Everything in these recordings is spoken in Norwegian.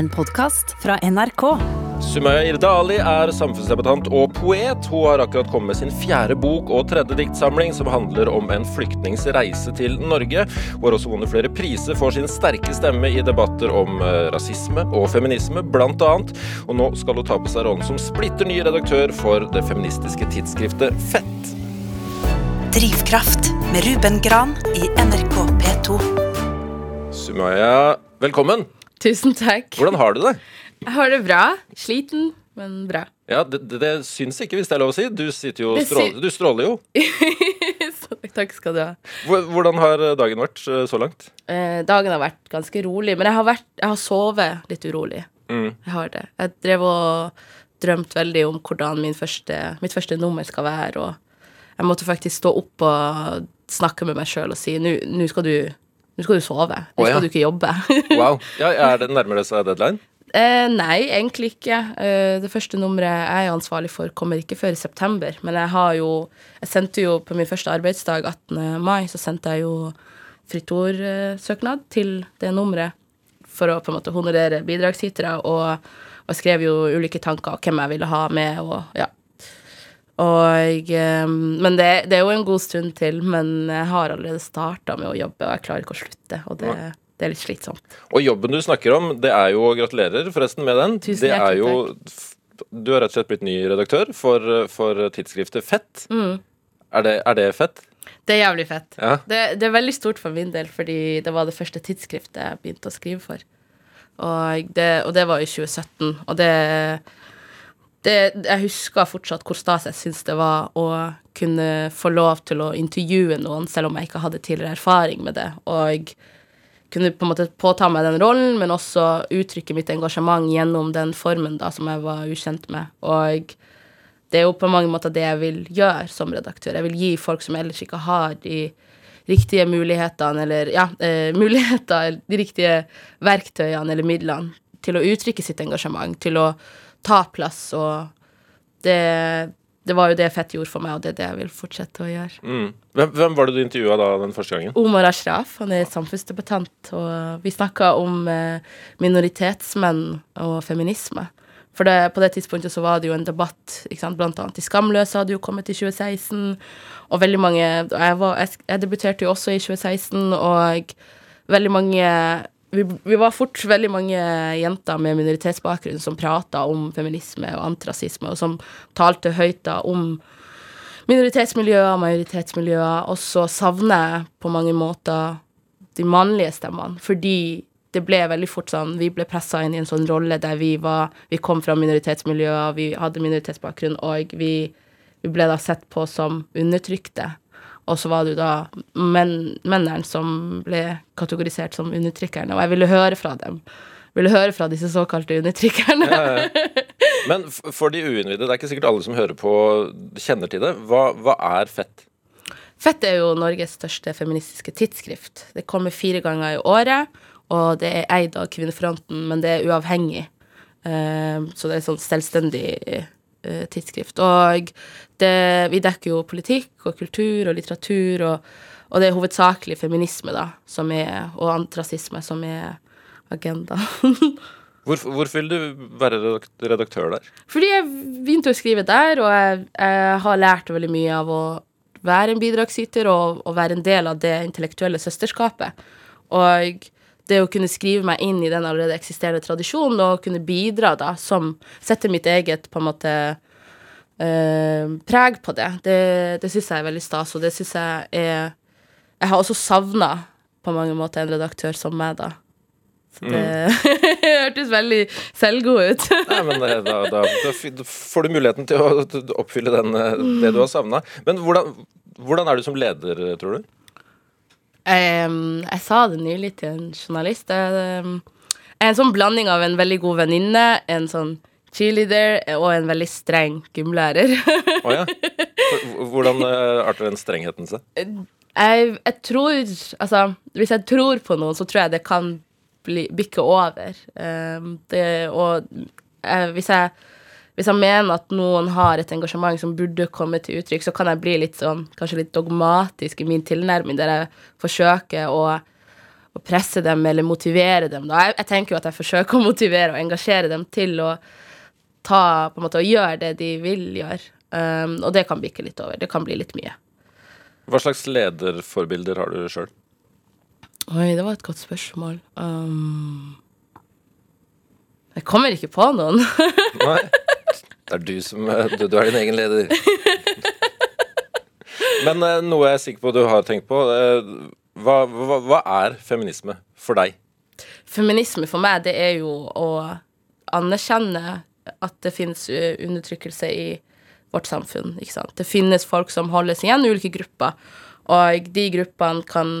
En podkast fra NRK. Sumaya Irdali er samfunnsdebattant og poet. Hun har akkurat kommet med sin fjerde bok og tredje diktsamling, som handler om en flyktnings reise til Norge. Hun har også vunnet flere priser for sin sterke stemme i debatter om eh, rasisme og feminisme, blant annet. Og nå skal hun ta på seg rollen som splitter ny redaktør for det feministiske tidsskriftet Fett. Drivkraft med Ruben Gran i NRK P2. Sumaya, velkommen. Tusen takk. Hvordan har du det? Jeg har det bra. Sliten, men bra. Ja, det, det, det syns ikke, hvis det er lov å si. Du, sitter jo stråler, du stråler jo. Takk skal du ha. Hvordan har dagen vært eh, så langt? Eh, dagen har vært ganske rolig, men jeg har, vært, jeg har sovet litt urolig. Mm. Jeg har det. Jeg drev og drømt veldig om hvordan min første, mitt første nummer skal være, og jeg måtte faktisk stå opp og snakke med meg sjøl og si nå skal du nå skal du sove. Nå Å, ja. skal du ikke jobbe. Wow. Ja, er det nærmere seg deadline? Eh, nei, egentlig ikke. Eh, det første nummeret jeg er ansvarlig for, kommer ikke før i september. Men jeg har jo Jeg sendte jo på min første arbeidsdag, 18. mai, så sendte jeg jo Fritt Ord-søknad til det nummeret for å på en måte honorere bidragsytere, og, og skrev jo ulike tanker om hvem jeg ville ha med, og ja. Og, eh, men det, det er jo en god stund til, men jeg har allerede starta med å jobbe, og jeg klarer ikke å slutte, og det, det er litt slitsomt. Og jobben du snakker om, det er jo Gratulerer forresten med den. Tusen det er jo Du har rett og slett blitt ny redaktør for, for tidsskriftet Fett. Mm. Er, det, er det fett? Det er jævlig fett. Ja. Det, det er veldig stort for min del, fordi det var det første tidsskriftet jeg begynte å skrive for. Og det, og det var i 2017. Og det, det Jeg husker fortsatt hvor stas jeg syntes det var å kunne få lov til å intervjue noen, selv om jeg ikke hadde tidligere erfaring med det. Og kunne på en måte påta meg den rollen, men også uttrykke mitt engasjement gjennom den formen da som jeg var ukjent med. Og det er jo på mange måter det jeg vil gjøre som redaktør. Jeg vil gi folk som ellers ikke har de riktige mulighetene, eller ja, eh, muligheter, de riktige verktøyene eller midlene til å uttrykke sitt engasjement, til å ta plass, og det, det var jo det Fett gjorde for meg, og det er det jeg vil fortsette å gjøre. Mm. Hvem, hvem var det du intervjua da den første gangen? Omar Ashraf, han er samfunnsdebattant, og vi snakka om eh, minoritetsmenn og feminisme. For det, på det tidspunktet så var det jo en debatt, ikke sant, blant annet de Skamløse hadde jo kommet i 2016, og veldig mange jeg, var, jeg, jeg debuterte jo også i 2016, og veldig mange vi, vi var fort veldig mange jenter med minoritetsbakgrunn som prata om feminisme og antirasisme, og som talte høyt da om minoritetsmiljøer, majoritetsmiljøer, og så savner jeg på mange måter de mannlige stemmene, fordi det ble veldig fort sånn Vi ble pressa inn i en sånn rolle der vi var Vi kom fra minoritetsmiljøer, vi hadde minoritetsbakgrunn, og vi, vi ble da sett på som undertrykte. Og så var det jo da men, mennene som ble kategorisert som undertrykkerne, og jeg ville høre fra dem. Ville høre fra disse såkalte undertrykkerne. Ja, ja. Men for de uinnvidde, det er ikke sikkert alle som hører på, kjenner til det. Hva, hva er Fett? Fett er jo Norges største feministiske tidsskrift. Det kommer fire ganger i året, og det er eid av Kvinnefronten, men det er uavhengig. Eh, så det er sånn selvstendig tidsskrift. Og det, vi dekker jo politikk og kultur og litteratur, og, og det er hovedsakelig feminisme, da, som er, og antirasisme, som er agendaen. Hvorfor, hvorfor vil du være redaktør der? Fordi jeg begynte å skrive der, og jeg, jeg har lært veldig mye av å være en bidragsyter og, og være en del av det intellektuelle søsterskapet. Og det å kunne skrive meg inn i den allerede eksisterende tradisjonen og kunne bidra da, som setter mitt eget på en måte eh, preg på det, det, det syns jeg er veldig stas, og det syns jeg er Jeg har også savna på mange måter en redaktør som meg, da. Så det hørtes veldig selvgod ut. Nei, men eh, da, da, da, får du muligheten til å oppfylle den, eh, det du har savna. Men hvordan, hvordan er du som leder, tror du? Em, jeg sa det nylig til en journalist. Jeg, um, er en sånn blanding av en veldig god venninne, en sånn cheerleader og en veldig streng gymlærer. oh, ja. Hvordan eh, arter den strengheten seg? jeg, jeg tror Altså, hvis jeg tror på noen, så tror jeg det kan bli, bikke over. Um, det, og jeg, hvis jeg hvis jeg mener at noen har et engasjement som burde komme til uttrykk, så kan jeg bli litt sånn, kanskje litt dogmatisk i min tilnærming, der jeg forsøker å, å presse dem eller motivere dem. Jeg, jeg tenker jo at jeg forsøker å motivere og engasjere dem til å ta på en måte, å gjøre det de vil gjøre. Um, og det kan bikke litt over. Det kan bli litt mye. Hva slags lederforbilder har du sjøl? Oi, det var et godt spørsmål. Um, jeg kommer ikke på noen. Nei. Det er du som Du, du er din egen leder. Men eh, noe jeg er sikker på du har tenkt på. Eh, hva, hva, hva er feminisme for deg? Feminisme for meg, det er jo å anerkjenne at det finnes uh, undertrykkelse i vårt samfunn. ikke sant? Det finnes folk som holdes igjen, ulike grupper, og de gruppene kan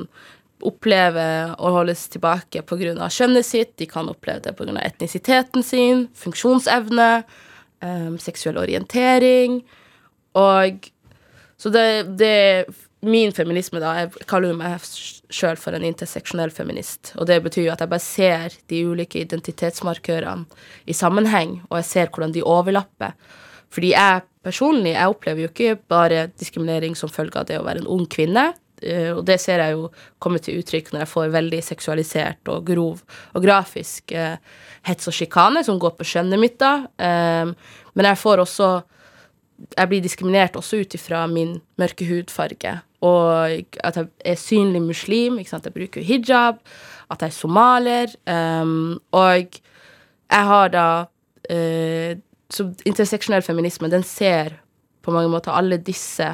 oppleve å holdes tilbake pga. kjønnet sitt, de kan oppleve det pga. etnisiteten sin, funksjonsevne, um, seksuell orientering. Og så det, det Min feminisme, da Jeg kaller meg sjøl for en interseksjonell feminist. Og det betyr jo at jeg bare ser de ulike identitetsmarkørene i sammenheng, og jeg ser hvordan de overlapper. Fordi jeg personlig jeg opplever jo ikke bare diskriminering som følge av det å være en ung kvinne. Uh, og det ser jeg jo komme til uttrykk når jeg får veldig seksualisert og grov og grafisk eh, hets og sjikane som går på skjønnet mitt, da. Um, men jeg får også Jeg blir diskriminert også ut ifra min mørke hudfarge og at jeg er synlig muslim. ikke sant? Jeg bruker hijab. At jeg er somalier. Um, og jeg har da uh, Så interseksjonell feminisme, den ser på mange måter alle disse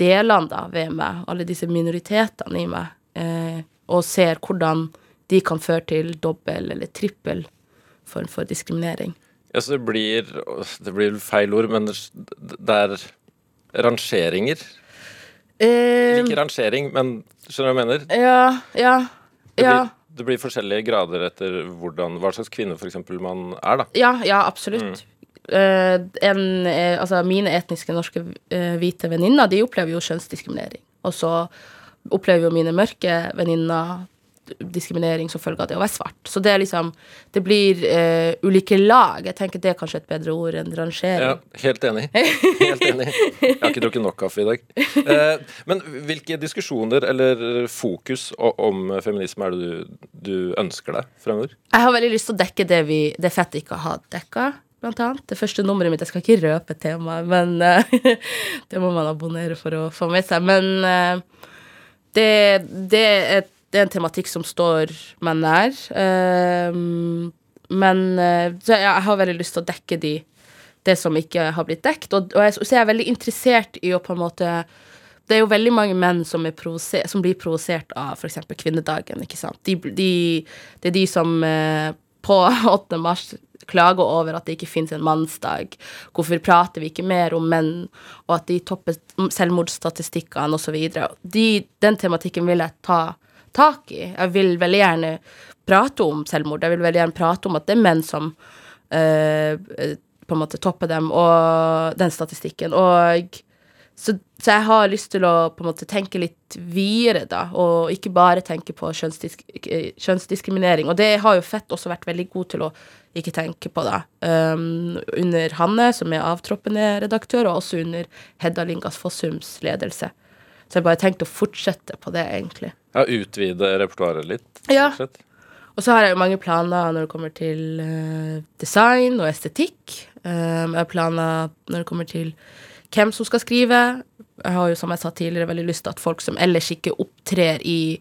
delene da ved meg, alle disse minoritetene i meg, eh, og ser hvordan de kan føre til dobbel eller trippel form for diskriminering. Ja, så det blir Det blir feil ord, men det er rangeringer Eh, ikke rangering, men skjønner du hva jeg mener? Ja, ja, det ja. Blir, det blir forskjellige grader etter hvordan, hva slags kvinne for eksempel, man er, da. Ja, ja, absolutt. Mm. Uh, en, uh, altså, mine etniske norske uh, hvite venninner de opplever jo kjønnsdiskriminering. Og så opplever jo mine mørke venninner diskriminering som følge av det å være svart. Så det er liksom Det blir uh, ulike lag. Jeg tenker det er kanskje et bedre ord enn rangering. Ja, helt enig. Helt enig. Jeg har ikke drukket nok kaffe i dag. Uh, men hvilke diskusjoner eller fokus om feminisme er det du, du ønsker deg fremover? Jeg har veldig lyst til å dekke det vi det fett ikke har dekka. Blant annet. Det første nummeret mitt Jeg skal ikke røpe temaet, men uh, det må man abonnere for å få med seg. Men det, det er et det er en tematikk som står meg nær. Uh, men jeg, har veldig lyst til å dekke de, det som ikke har blitt dekt. Og, og jeg, så er jeg veldig interessert i å på en måte Det er jo veldig mange menn som, som blir provosert av f.eks. kvinnedagen, ikke sant. De, de, det er de som eh, på 8. mars klager over at det ikke finnes en mannsdag. Hvorfor prater vi ikke mer om menn, og at de topper selvmordsstatistikkene osv. De, den tematikken vil jeg ta tak i. Jeg vil veldig gjerne prate om selvmord. Jeg vil veldig gjerne prate om at det er menn som øh, på en måte topper dem, og den statistikken. Og så, så, jeg har lyst til å på en måte tenke litt videre, da, og ikke bare tenke på kjønnsdisk kjønnsdiskriminering. Og det har jo Fett også vært veldig god til å ikke tenke på, det. Um, under Hanne, som er avtroppende redaktør, og også under Hedda Lingas Fossums ledelse. Så jeg bare tenkte å fortsette på det, egentlig. Ja, Utvide repertoaret litt? Ja. Og så har jeg jo mange planer når det kommer til uh, design og estetikk. Um, jeg har planer når det kommer til hvem som skal skrive. Jeg har jo, som jeg sa tidligere, veldig lyst til at folk som ellers ikke opptrer i,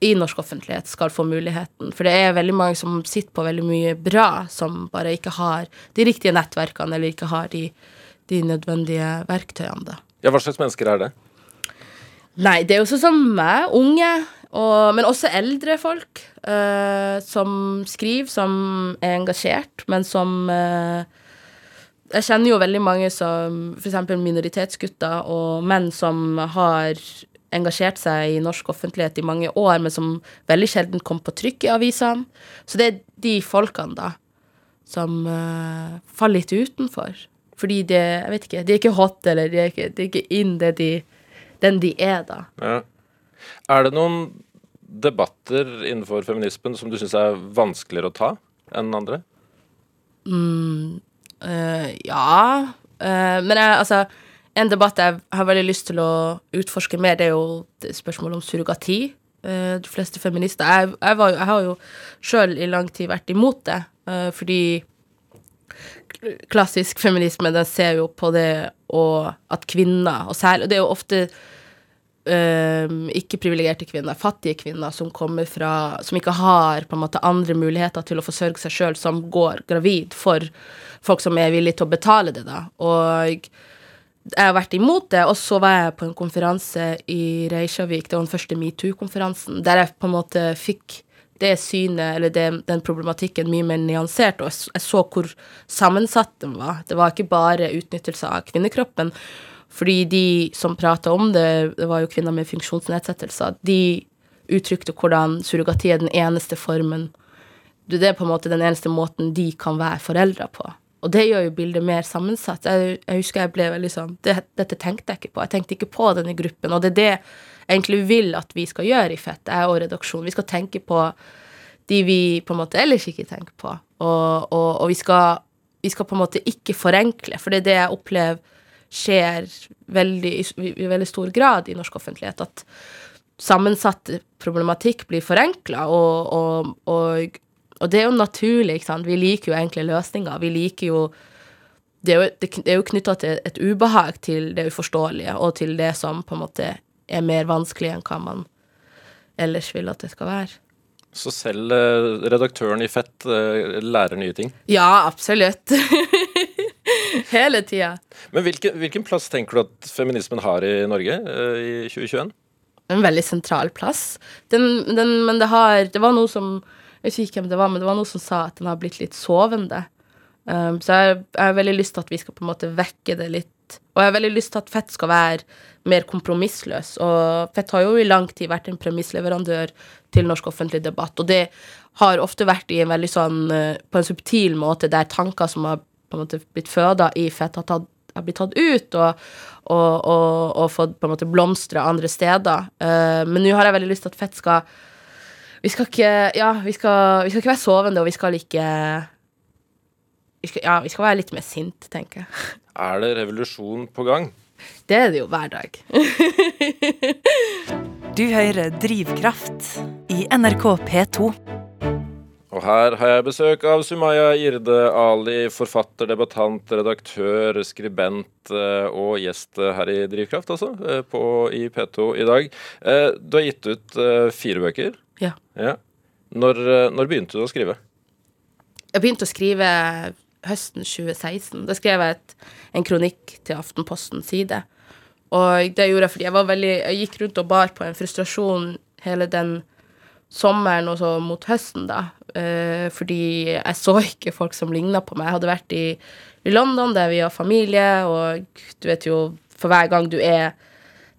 i norsk offentlighet, skal få muligheten. For det er veldig mange som sitter på veldig mye bra, som bare ikke har de riktige nettverkene, eller ikke har de, de nødvendige verktøyene, da. Ja, hva slags mennesker er det? Nei, det er jo sånn som meg, unge, og, men også eldre folk uh, som skriver, som er engasjert, men som uh, Jeg kjenner jo veldig mange som f.eks. minoritetsgutter og menn som har engasjert seg i norsk offentlighet i mange år, men som veldig sjelden kom på trykk i avisene. Så det er de folkene, da, som uh, faller litt utenfor. Fordi det, jeg vet ikke, de er ikke hot, eller de er ikke, de er ikke in det de den de er, da. Ja. Er det noen debatter innenfor feminismen som du syns er vanskeligere å ta enn andre? Mm, øh, ja. Uh, men jeg, altså En debatt jeg har veldig lyst til å utforske mer, det er jo spørsmålet om surrogati. eh, de fleste feminister. Jeg, jeg, var, jeg har jo sjøl i lang tid vært imot det, eh, fordi klassisk feminisme, den ser jo på det og at kvinner, og særlig Det er jo ofte um, ikke-privilegerte kvinner, fattige kvinner, som kommer fra Som ikke har på en måte andre muligheter til å forsørge seg sjøl, som går gravid for folk som er villige til å betale det, da. Og jeg har vært imot det, og så var jeg på en konferanse i Reykjavik, det var den første metoo-konferansen, der jeg på en måte fikk det synet, eller det, den problematikken, mye mer nyansert, og jeg, så hvor sammensatt den var. Det var ikke bare utnyttelse av kvinnekroppen, fordi de som prata om det, det var jo kvinner med funksjonsnedsettelser, de uttrykte hvordan surrogati er den eneste formen Det er på en måte den eneste måten de kan være foreldre på. Og det gjør jo bildet mer sammensatt. Jeg, jeg husker jeg ble veldig sånn det, Dette tenkte jeg ikke på. Jeg tenkte ikke på denne gruppen. Og det er det jeg egentlig vil at vi skal gjøre i Fett, jeg og redaksjonen. Vi skal tenke på de vi på en måte ellers ikke tenker på. Og, og, og vi, skal, vi, skal, på en måte ikke forenkle, for det er det jeg opplever skjer veldig, i, i veldig stor grad i norsk offentlighet. At sammensatt problematikk blir forenkla, og, og og det er jo naturlig, ikke sant. Vi liker jo enkle løsninger. Vi liker jo Det er jo, det er jo knytta til et ubehag til det uforståelige, og til det som på en måte er mer vanskelig enn hva man ellers vil at det skal være. Så selv uh, redaktøren i Fett uh, lærer nye ting? Ja, absolutt. Hele tida. Men hvilken, hvilken, plass tenker du at feminismen har i Norge uh, i 2021? En veldig sentral plass. Den, den, men det har Det var noe som jeg vet ikke hvem det var, men det var noen som sa at den har blitt litt sovende. Um, så jeg, jeg har veldig lyst til at vi skal på en måte vekke det litt. Og jeg har veldig lyst til at Fett skal være mer kompromissløs. Og Fett har jo i lang tid vært en premissleverandør til norsk offentlig debatt. Og det har ofte vært i en veldig sånn uh, på en subtil måte, der tanker som har på en måte blitt føda i Fett, har, tatt, har blitt tatt ut og, og, og, og, fått på en måte blomstre andre steder. Uh, men nå har jeg veldig lyst til at Fett skal vi skal ikke Ja, vi skal, vi skal ikke være sovende, og vi skal ikke vi skal, Ja, vi skal være litt mer sint, tenker jeg. Er det revolusjon på gang? Det er det jo hver dag. du hører Drivkraft i NRK P2. Og her har jeg besøk av Sumaya Irde Ali, forfatter, debattant, redaktør, skribent eh, og gjest her i Drivkraft, altså, eh, på, i P2 i dag. Eh, du har gitt ut fire bøker. Ja. ja. Når, når, begynte du å skrive? Jeg begynte å skrive høsten 2016. Da skrev jeg et, en kronikk til Aftenpostens side. Og det gjorde jeg fordi jeg var veldig Jeg gikk rundt og bar på en frustrasjon hele den sommeren og så mot høsten, da. Eh, fordi jeg så ikke folk som ligna på meg. Jeg hadde vært i, i, London, der vi har familie, og du vet jo For hver gang du er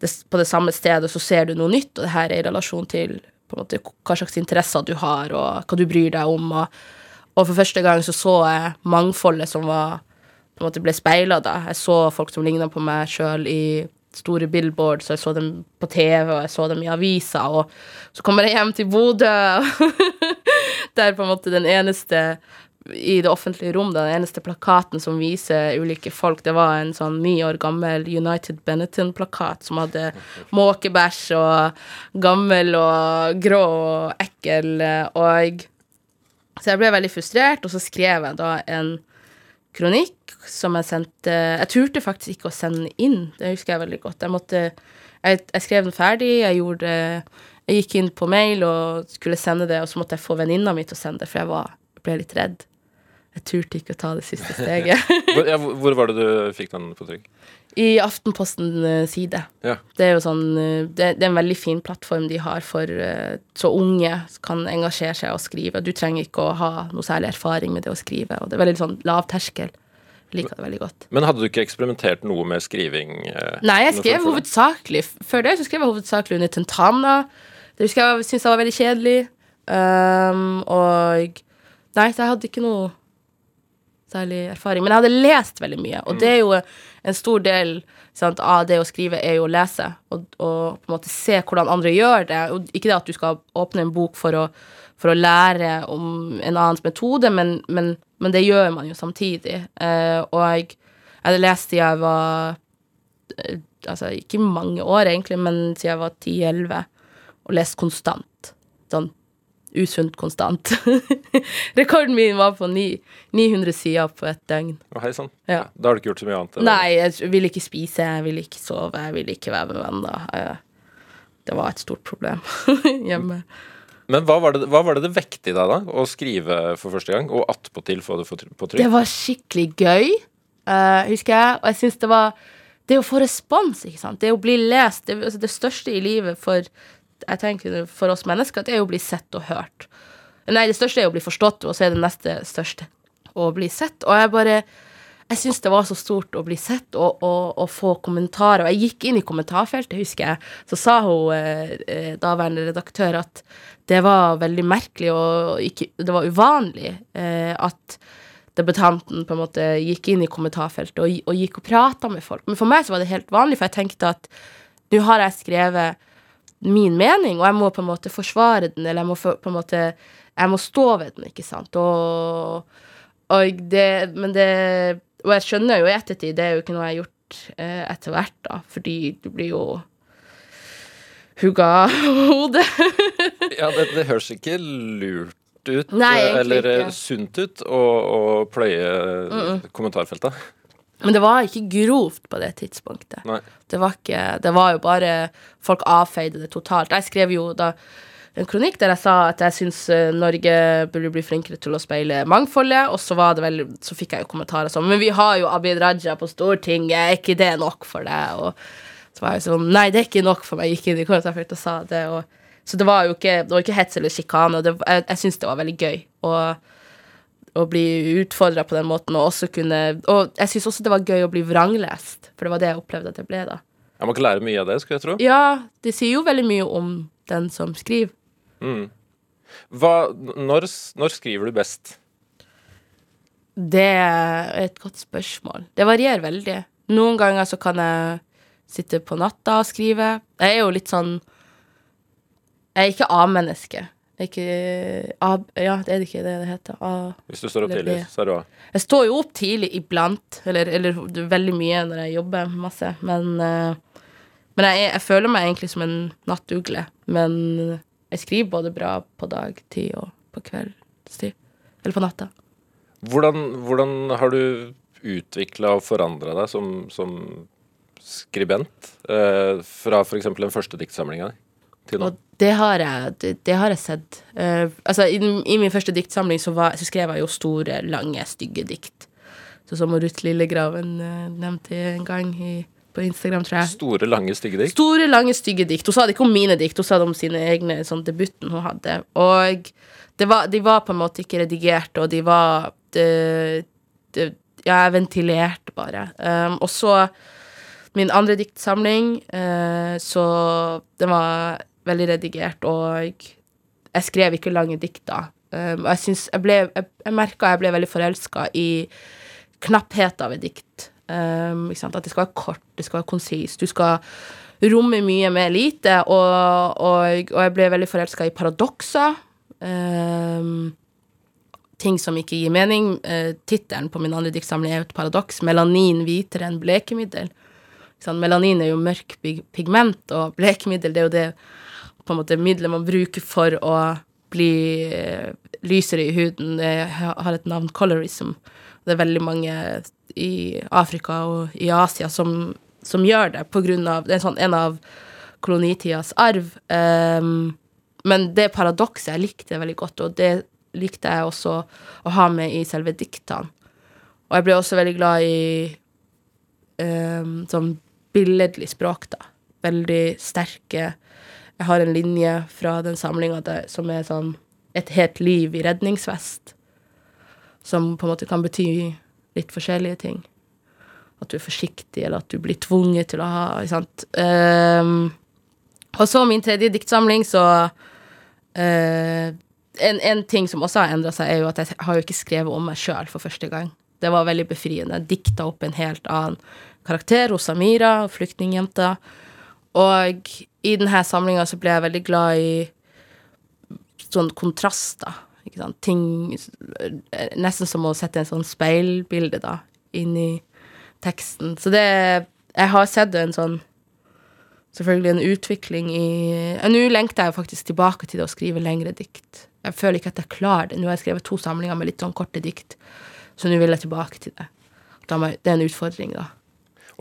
det, på det samme stedet, så ser du noe nytt, og det her er i relasjon til på en måte, hva slags interesser du har, og hva du bryr deg om. Og, og for første gang så så jeg mangfoldet som var på en måte ble speila. Jeg så folk som ligna på meg sjøl i store billboards, og jeg så dem på TV, og jeg så dem i aviser, og så kommer jeg hjem til Bodø, der på en måte den eneste i det offentlige rom, den eneste plakaten som viser ulike folk, det var en sånn ni år gammel United Benetton-plakat som hadde måkebæsj og gammel og grå og ekkel, og Så jeg ble veldig frustrert, og så skrev jeg da en kronikk som jeg sendte Jeg turte faktisk ikke å sende inn, det husker jeg veldig godt. Jeg måtte Jeg, jeg skrev den ferdig, jeg gjorde Jeg gikk inn på mail og skulle sende det, og så måtte jeg få venninna mi til å sende det, for jeg var, ble litt redd jeg turte ikke å ta det siste steget. hvor, ja, hvor, var det du fikk den på trykk? I Aftenposten eh, side. Ja. Det er jo sånn eh, det, det, er en veldig fin plattform de har for uh, så unge kan engasjere seg og skrive. Du trenger ikke å ha noe særlig erfaring med det å skrive, og det er veldig sånn lav terskel. Liker det veldig godt. Men hadde du ikke eksperimentert noe med skriving? Nei, jeg skrev hovedsakelig Før det så skrev jeg hovedsakelig under tentana. Det husker jeg syntes var veldig kjedelig. Um, og Nei, så jeg hadde ikke noe særlig erfaring. Men jeg hadde lest veldig mye, og det er jo en stor del sant, av det å skrive er jo å lese, og, og, på en måte se hvordan andre gjør det. Og ikke det at du skal åpne en bok for å, for å lære om en annens metode, men, men, men, det gjør man jo samtidig. Uh, og jeg, hadde lest siden jeg var eh, Altså ikke mange år, egentlig, men siden jeg var 10-11. Og og lest konstant. Sånn usunt konstant. Rekorden min var på ni, 900 sider på et døgn. Hei sann. Ja. Da har du ikke gjort så mye annet? eller? Nei, jeg ville ikke spise, jeg ville ikke sove, jeg ville ikke være med venner. Det var et stort problem hjemme. Men hva var, det, hva var det det vekte i deg da, å skrive for første gang, og attpåtil få det på trykk? Det var skikkelig gøy, eh, husker jeg. Og jeg syns det var Det å få respons, ikke sant. Det å bli lest. Det, altså det største i livet for jeg tenker for oss mennesker, det er å bli sett og hørt. Nei, det største er å bli forstått, og så er det neste største å bli sett. Og jeg bare Jeg syns det var så stort å bli sett og, og, og få kommentarer. Og jeg gikk inn i kommentarfeltet, husker jeg. Så sa hun eh, eh, daværende redaktør at det var veldig merkelig og ikke, det var uvanlig eh, at debutanten på en måte gikk inn i kommentarfeltet og, og gikk og prata med folk. Men for meg så var det helt vanlig, for jeg tenkte at nå har jeg skrevet min mening, og jeg må på en måte forsvare den, eller jeg må for, på en måte Jeg må stå ved den, ikke sant. Og, og det Men det Og jeg skjønner jo i ettertid, det er jo ikke noe jeg har gjort eh, etter hvert, da, fordi du blir jo hugga hodet. Ja, det, det høres ikke lurt ut, Nei, eller ikke. sunt ut, å, å pløye kommentarfeltet. Men det var ikke grovt på det tidspunktet. Det var ikke Det var jo bare Folk avfeide det totalt. Jeg skrev jo da en kronikk der jeg sa at jeg syns Norge burde bli flinkere til å speile mangfoldet, og så var det vel Så fikk jeg jo kommentarer sånn Men vi har jo Abid Raja på Stortinget, er ikke det nok for deg? Og så var jeg sånn Nei, det er ikke nok for meg. Jeg gikk inn i kommentarfeltet og sa det. Og, så det var jo ikke Det var ikke hets eller sjikane. og det- Jeg, jeg syns det var veldig gøy. Og å bli utfordra på den måten, og også kunne Og jeg syns også det var gøy å bli vranglest, for det var det jeg opplevde at jeg ble da. Ja, Man kan lære mye av det, skulle jeg tro. Ja, det sier jo veldig mye om den som skriver. Hva, når, når skriver du best? Det er et godt spørsmål. Det varierer veldig. Noen ganger så kan jeg sitte på natta og skrive. Jeg er jo litt sånn Jeg er ikke A-menneske. Jeg er ikke A... Ja, det er det ikke det det heter. A Hvis du står opp tidlig, så er du A. Jeg står jo opp tidlig iblant, eller, eller veldig mye når jeg jobber masse, men eh, Men jeg, jeg føler meg egentlig som en nattugle. Men jeg skriver både bra på dagtid og på kveldstid. Eller på natta. Hvordan, hvordan har du utvikla og forandra deg som, som skribent? Eh, fra f.eks. den første diktsamlinga til nå? Og det har jeg, det, det har jeg sett. Uh, altså, i, I min første diktsamling så, var, så skrev jeg jo store, lange, stygge dikt. Så som Ruth Lillegraven uh, nevnte en gang i, på Instagram, tror jeg. Store, lange, stygge dikt? Store, lange, stygge dikt. Hun sa det ikke om mine dikt, hun sa det om sine egne sånn debuten hun hadde. Og det var, de var på en måte ikke redigerte, og de var de, de, Ja, jeg ventilerte bare. Um, og så min andre diktsamling, uh, så den var veldig redigert, og jeg skrev ikke lange dikt da. Um, og jeg syns Jeg, jeg, jeg merka jeg ble veldig forelska i knappheten av et dikt. Um? At det skal være kort, det skal være konsist. Du skal romme mye med lite. Og, og, og jeg ble veldig forelska i paradokser. Um, ting som ikke gir mening. Uh, Tittelen på min andre diktsamling er et paradoks. 'Melanin hvitere enn blekemiddel'. Melanin er jo mørk pigment, og blekemiddel det er jo det på en måte middelet man bruker for å bli eh, lysere i huden. Det har et navn, colorism. Det er veldig mange i Afrika og i Asia som, som gjør det på grunn av Det er sånn en av kolonitidas arv. Um, men det paradokset, jeg likte veldig godt, og det likte jeg også å ha med i selve diktene. Og jeg ble også veldig glad i um, sånn billedlig språk, da. Veldig sterke Jeg har en linje fra den samlinga som er sånn Et helt liv i redningsvest. Som på en måte kan bety litt forskjellige ting. At du er forsiktig, eller at du blir tvunget til å ha Ikke sant. Um, og så min tredje diktsamling, så uh, en, en ting som også har endra seg, er jo at jeg har jo ikke skrevet om meg sjøl for første gang. Det var veldig befriende. Jeg dikta opp en helt annen karakter hos Samira, flyktningjenta. Og i denne samlinga så ble jeg veldig glad i sånn kontraster. Ikke sant? Ting Nesten som å sette en sånn speilbilde da, inn i teksten. Så det Jeg har sett en sånn selvfølgelig en utvikling i Nå lengter jeg faktisk tilbake til det å skrive lengre dikt. Jeg føler ikke at jeg klarer det. Nå har jeg skrevet to samlinger med litt sånn korte dikt, så nå vil jeg tilbake til det. Det er en utfordring, da.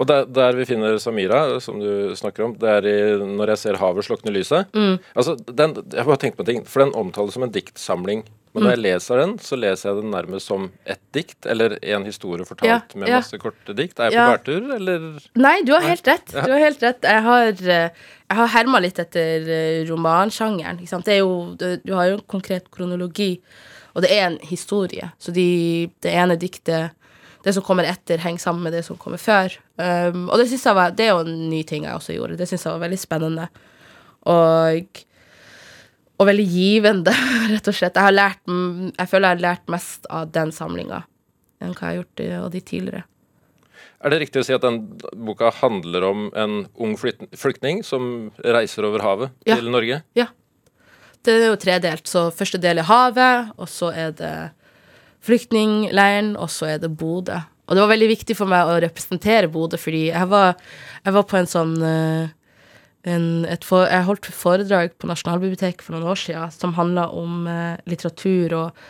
Og der, der vi finner Samira, som du snakker om, det er i 'Når jeg ser havet slukne lyset'. Mm. Altså, den, jeg har bare tenkt på en ting, for den omtales som en diktsamling. Men Mm. når jeg leser den, så leser jeg den nærmest som ett dikt, eller en historie fortalt Ja, med ja. masse korte dikt. Er jeg Ja. på bærtur, eller? Nei, du har helt rett. Du har helt rett. Jeg har, jeg har herma litt etter eh, romansjangeren. Ikke sant? Det er jo, du har jo en konkret kronologi, og det er en historie. Så de, det ene diktet Det som kommer etter, henger sammen med det som kommer før. Um, og det, synes jeg var, det er jo en ny ting jeg også gjorde. Det syns jeg var veldig spennende. Og, og veldig givende, rett og slett. Jeg, har lært, jeg føler jeg har lært mest av den samlinga enn hva jeg har gjort av de tidligere. Er det riktig å si at den boka handler om en ung flyktning som reiser over havet Ja. til Norge? Ja. Det er jo tredelt. Så første del er havet, og så er det flyktningleiren, og så er det Bodø. Og det var veldig viktig for meg å representere Bodø, fordi jeg var, jeg var på en sånn eh, en, for, Jeg holdt foredrag på Nasjonalbiblioteket for noen år siden som handla om eh, litteratur og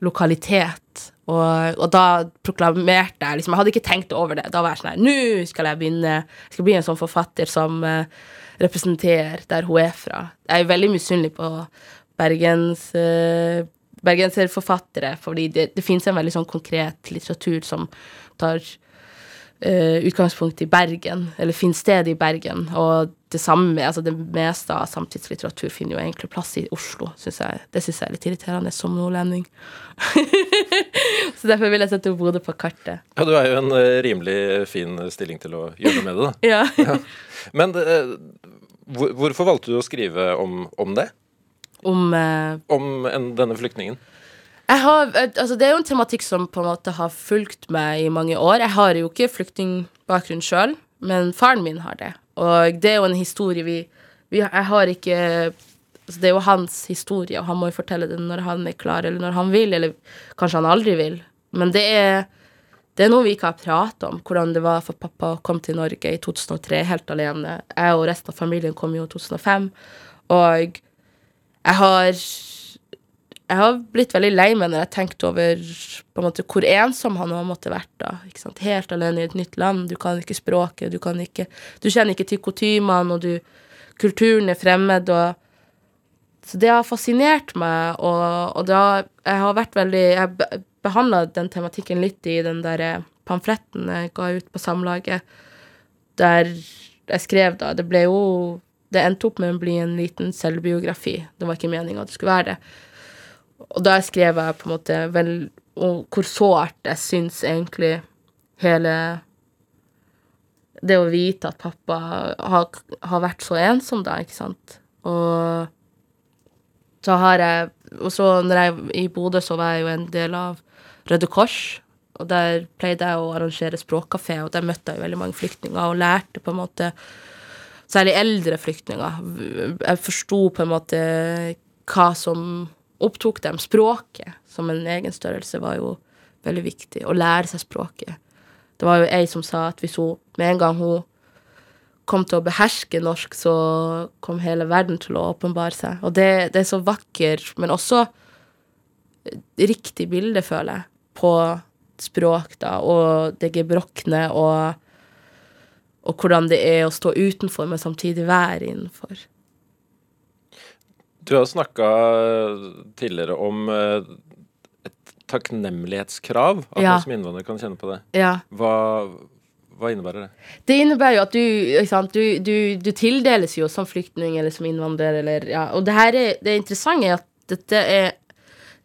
lokalitet. Og, og da proklamerte jeg liksom Jeg hadde ikke tenkt over det. Da var jeg sånn her Nå skal jeg begynne Jeg skal bli en sånn forfatter som eh, representerer der hun er fra. Jeg er veldig misunnelig på Bergens eh, bergenserforfattere, fordi det, det finnes en veldig sånn konkret litteratur som tar uh, utgangspunkt i Bergen, eller finner sted i Bergen. Og det samme, altså det meste av samtidslitteratur finner jo egentlig plass i Oslo, synes jeg. Det syns jeg er litt irriterende som nordlending. Så derfor vil jeg sette Bodø på kartet. Ja, du er jo en eh, rimelig fin stilling til å gjøre noe med det, da. Ja. Men uh, hvor, hvorfor valgte du å skrive om, om det? Om eh, Om en, denne flyktningen? Har, eh, altså det er jo en tematikk som på en måte har fulgt meg i mange år. Jeg har jo ikke flyktningbakgrunn sjøl, men faren min har det. Og det er jo en historie vi, vi Jeg har ikke altså Det er jo hans historie, og han må jo fortelle det når han er klar, eller når han vil, eller kanskje han aldri vil. Men det er, det er noe vi ikke har pratet om, hvordan det var for pappa å komme til Norge i 2003 helt alene. Jeg og resten av familien kom jo i 2005, og jeg har jeg har blitt veldig lei meg når jeg har tenkt over på en måte hvor ensom han har måttet vært da. ikke sant? Helt alene i et nytt land. Du kan ikke språket, du kan ikke Du kjenner ikke til kutymene, og du Kulturen er fremmed, og Så det har fascinert meg, og, og det har Jeg har vært veldig Jeg behandla den tematikken litt i den der pamfletten jeg ga ut på Samlaget, der jeg skrev da Det ble jo Det endte opp med å bli en liten selvbiografi. Det var ikke meninga det skulle være det. Og der skrev jeg på en måte vel hvor sårt jeg syns egentlig hele Det å vite at pappa har, har vært så ensom, da, ikke sant. Og så har jeg Og så når jeg i Bodø, så var jeg jo en del av Røde Kors. Og der pleide jeg å arrangere språkkafé, og der møtte jeg jo veldig mange flyktninger og lærte på en måte Særlig eldre flyktninger. Jeg forsto på en måte hva som opptok dem. Språket som en egen størrelse var jo veldig viktig. Å lære seg språket. Det var jo ei som sa at hvis hun med en gang hun kom til å beherske norsk, så kom hele verden til å åpenbare seg. Og det, det er så vakker, men også riktig bilde, føler jeg, på språk, da, og det gebrokne, og, og hvordan det er å stå utenfor, men samtidig være innenfor. Du har snakka tidligere om eh, et takknemlighetskrav. At Ja. man som innvandrer kan kjenne på det. Ja. Hva, hva innebærer det? Det innebærer jo at du, sant, du, du, du tildeles jo som flyktning eller som innvandrer, eller ja. Og det her er det interessante er at dette er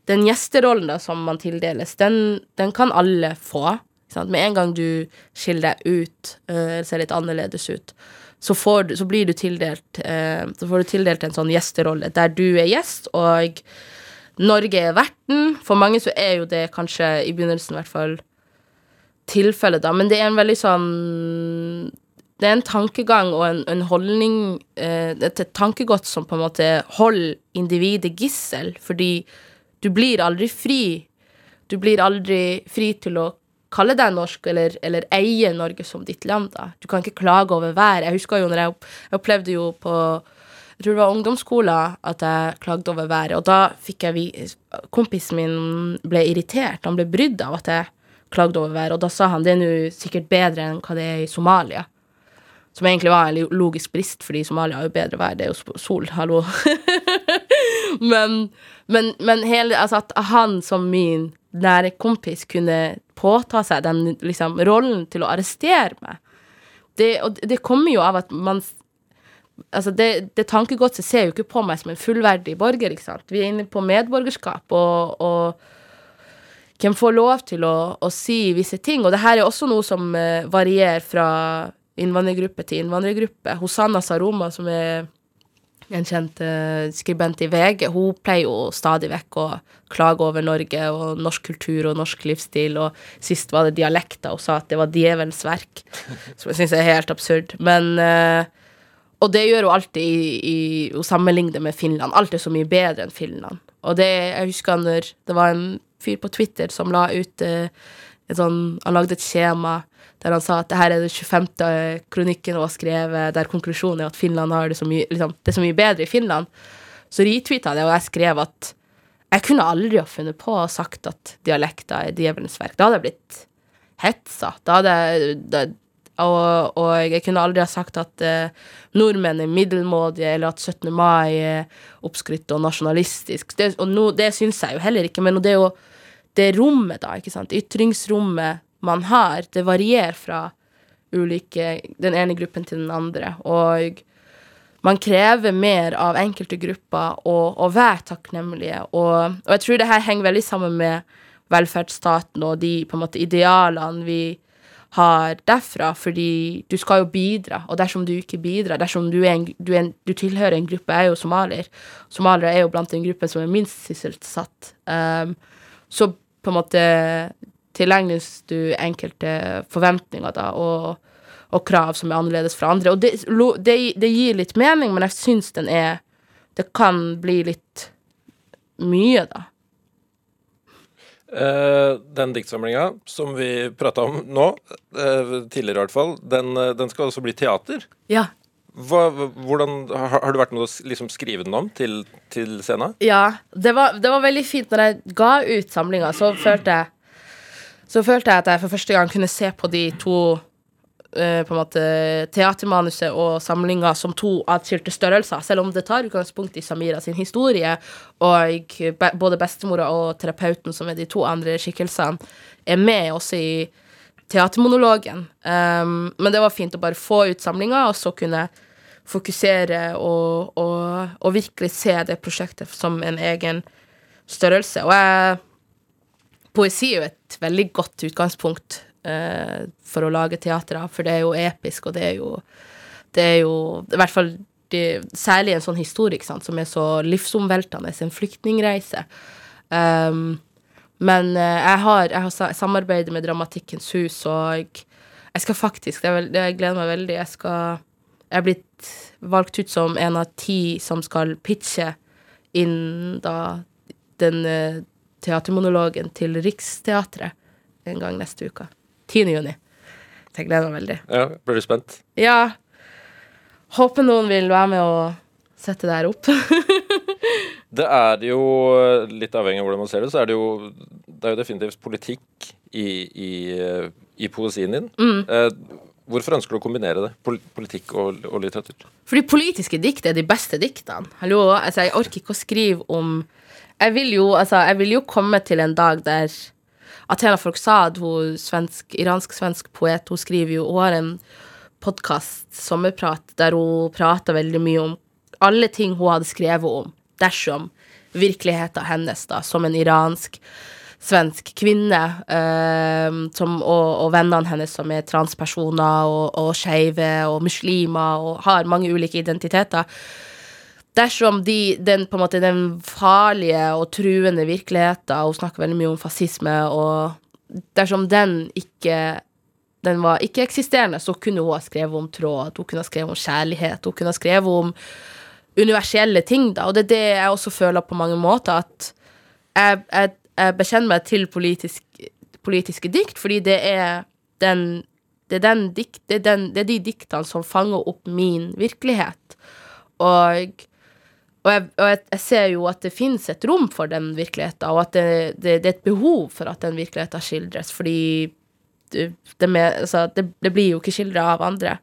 den gjesterollen da som man tildeles, den, den kan alle få. Sant? Med en gang du skiller deg ut, uh, ser litt annerledes ut, så, får du, så blir du tildelt uh, Så får du tildelt en sånn gjesterolle der du er gjest, og Norge er verten. For mange så er jo det kanskje, i begynnelsen i hvert fall, tilfellet, da. Men det er en veldig sånn Det er en tankegang og en, en holdning eh, Et tankegods som på en måte holder individet gissel, fordi du blir aldri fri. Du blir aldri fri til å kalle deg norsk eller, eller eie Norge som ditt land. da. Du kan ikke klage over været. Jeg husker jo når jeg, jeg opplevde jo på jeg tror det var ungdomsskolen at jeg klagde over været. Og da fikk jeg Kompisen min ble irritert. Han ble brydd av at jeg klagde over været. Og da sa han det er nå sikkert bedre enn hva det er i Somalia. Som egentlig var en logisk brist, fordi Somalia har jo bedre vær. Det er jo sol, hallo. men, men, men hele, altså at han som min nære kompis kunne påta seg den liksom, rollen til å arrestere meg det, Og det kommer jo av at man Altså, det, det tankegodset ser jo ikke på meg som en fullverdig borger, ikke sant. Vi er inne på medborgerskap, og, og hvem får lov til å, å, si visse ting. Og det her er også noe som uh, varierer fra innvandrergruppe til innvandrergruppe. Hosanna Saroma, som er en kjent uh, skribent i VG, hun pleier jo stadig vekk å klage over Norge og norsk kultur og norsk livsstil, og sist var det dialekter, og sa at det var djevelens verk, som jeg syns er helt absurd. Men uh, og det gjør hun alltid i, i, sammenligne med Finland. Alt er så mye bedre enn Finland. Og det, jeg husker når det var en fyr på Twitter som la ut eh, et sånn Han lagde et skjema der han sa at det her er det 25. kronikken hun har skrevet, der konklusjonen er at Finland har det så mye, liksom, det er så mye bedre i Finland. Så retweeta det, og jeg skrev at jeg kunne aldri ha funnet på å sagt at dialekter er djevelens verk. Da hadde jeg blitt hetsa. Da hadde jeg og, og, jeg kunne aldri ha sagt at eh, nordmenn er middelmådige, eller at 17. mai er oppskrytt og nasjonalistisk. Det, og no, det syns jeg jo heller ikke, men det er jo det rommet, da, ikke sant, ytringsrommet man har, det varierer fra ulike, den ene gruppen til den andre. Og man krever mer av enkelte grupper å være takknemlige. Og, og, jeg tror det her henger veldig sammen med velferdsstaten og de på en måte idealene vi har derfra, fordi du skal jo bidra, og dersom du ikke bidrar, dersom du, en, du, en, du tilhører en gruppe, jeg er jo somalier, somaliere er jo blant den gruppen som er minst sysselsatt, um, så på en måte tilegnes du enkelte forventninger da, og, og, krav som er annerledes fra andre. Og det, det, det gir litt mening, men jeg syns den er Det kan bli litt mye, da. Uh, den diktsamlinga som vi prata om nå, uh, tidligere i hvert fall, den, uh, den, skal også bli teater. Ja. Hva, hvordan, har, har, du vært med å liksom skrive den om til, til scenen? Ja. Det var, det var, veldig fint. Når jeg ga ut samlinga, så følte jeg så følte jeg at jeg for første gang kunne se på de to uh, på en måte teatermanuset og samlinga som to atskilte størrelser, selv om det tar utgangspunkt i Samira sin historie, og både bestemora og terapeuten, som er de to andre skikkelsene, er med også i teatermonologen. Um, men det var fint å bare få ut samlinga, og så kunne fokusere og, og, og, virkelig se det prosjektet som en egen størrelse. Og jeg Poesi er jo et veldig godt utgangspunkt eh, for å lage teater for det er jo episk, og det er jo Det er jo I hvert fall de, særlig en sånn historie sant, som er så livsomveltende, en flyktningreise. Um, men uh, jeg har, jeg har samarbeidet med Dramatikkens hus, og jeg, jeg skal faktisk det, det, Jeg gleder meg veldig. Jeg skal Jeg er blitt valgt ut som en av ti som skal pitche inn da den uh, teatermonologen til Riksteatret en gang neste uke. 10. juni. Jeg gleder meg veldig. Ja, Blir du spent? Ja. Håper noen vil være med og sette det her opp. det er jo, litt avhengig av hvordan man ser det, så er det jo Det er jo definitivt politikk i, i, i poesien din. Mm. Eh, hvorfor ønsker du å kombinere det? Politikk og, og, litteratur? Fordi politiske dikt er de beste diktene. Hallo, altså, jeg orker ikke å skrive om jeg vil jo, altså, jeg vil jo komme til en dag der Athena Folksad, hun svensk, iransk-svensk poet, hun skriver jo Hun har en podkast, Sommerprat, der hun prater veldig mye om alle ting hun hadde skrevet om dersom virkeligheten hennes, da, som en iransk svensk kvinne, øh, som, og, og, vennene hennes som er transpersoner og, og skeive og muslimer og har mange ulike identiteter dersom de, den, på en måte, den farlige og truende virkeligheten, hun snakker veldig mye om fascisme, og dersom den ikke den var ikke-eksisterende, så kunne hun ha skrevet om tråd, hun kunne ha skrevet om kjærlighet, hun kunne ha skrevet om universelle ting, da. Og det er det jeg også føler på mange måter, at jeg, jeg, jeg bekjenner meg til politisk, politiske dikt, fordi det er den det er, dikt, det, er den, det er de diktene som fanger opp min virkelighet. Og, og, jeg, og jeg, jeg, ser jo at det finnes et rom for den virkeligheten, og at det, det, det er et behov for at den virkeligheten skildres, fordi med, altså, det, blir jo ikke skildra av andre.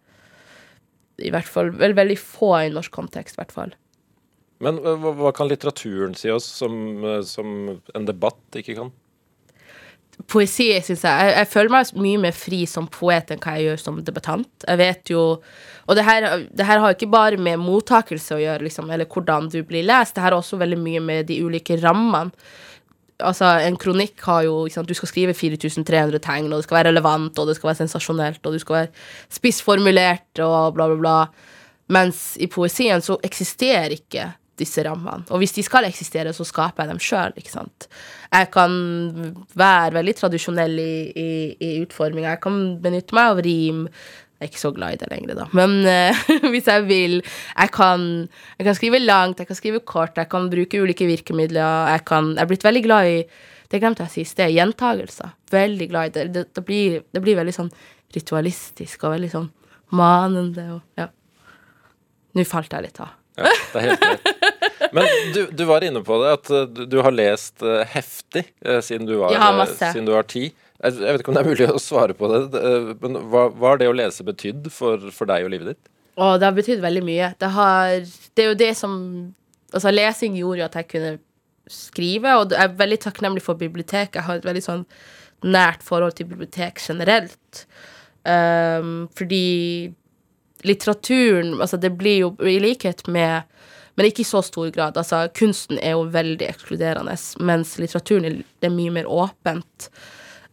I hvert fall vel, veldig få i norsk kontekst, i hvert fall. Men hva, hva kan litteraturen si oss som, som en debatt ikke kan? Poesi, syns jeg. jeg. jeg. føler meg mye mer fri som poet enn hva jeg gjør som debattant. Jeg vet jo Og det her, det her har ikke bare med mottakelse å gjøre, liksom, eller hvordan du blir lest. Det her har også veldig mye med de ulike rammene. Altså, en kronikk har jo sant, Du skal skrive 4300 tegn, og det skal være relevant, og det skal være sensasjonelt, og du skal være spissformulert, og bla, bla, bla. Mens i poesien så eksisterer ikke disse rammene. Og hvis de skal eksistere, så skaper jeg dem sjøl. Jeg kan være veldig tradisjonell i, i, i utforminga. Jeg kan benytte meg av rim. Jeg er ikke så glad i det lenger, da. Men uh, hvis jeg vil jeg kan, jeg kan, skrive langt, jeg kan skrive kort, jeg kan bruke ulike virkemidler. Jeg, kan, jeg er blitt veldig glad i Det glemte jeg å si i sted. Gjentagelser. Veldig glad i det. Det, det, blir, det blir veldig sånn ritualistisk og veldig sånn manende og Ja. Nå falt jeg litt av. Ja, det er helt greit. Men du, du, var inne på det, at eh, du, du har lest uh, heftig uh, siden, du var, uh, siden du var ti. Jeg, jeg, vet ikke om det er mulig å svare på det, men hva har det å lese betydd for, for, deg og livet ditt? Å, det har betydd veldig mye. Det, har, det er jo det som Altså, lesing gjorde jo at jeg kunne skrive, og jeg er veldig takknemlig for biblioteket. Jeg har et veldig sånn nært forhold til bibliotek generelt. Um, fordi litteraturen Altså, det blir jo i likhet med men ikke i så stor grad. Altså, kunsten er jo veldig ekskluderende, mens litteraturen er, er mye mer åpent.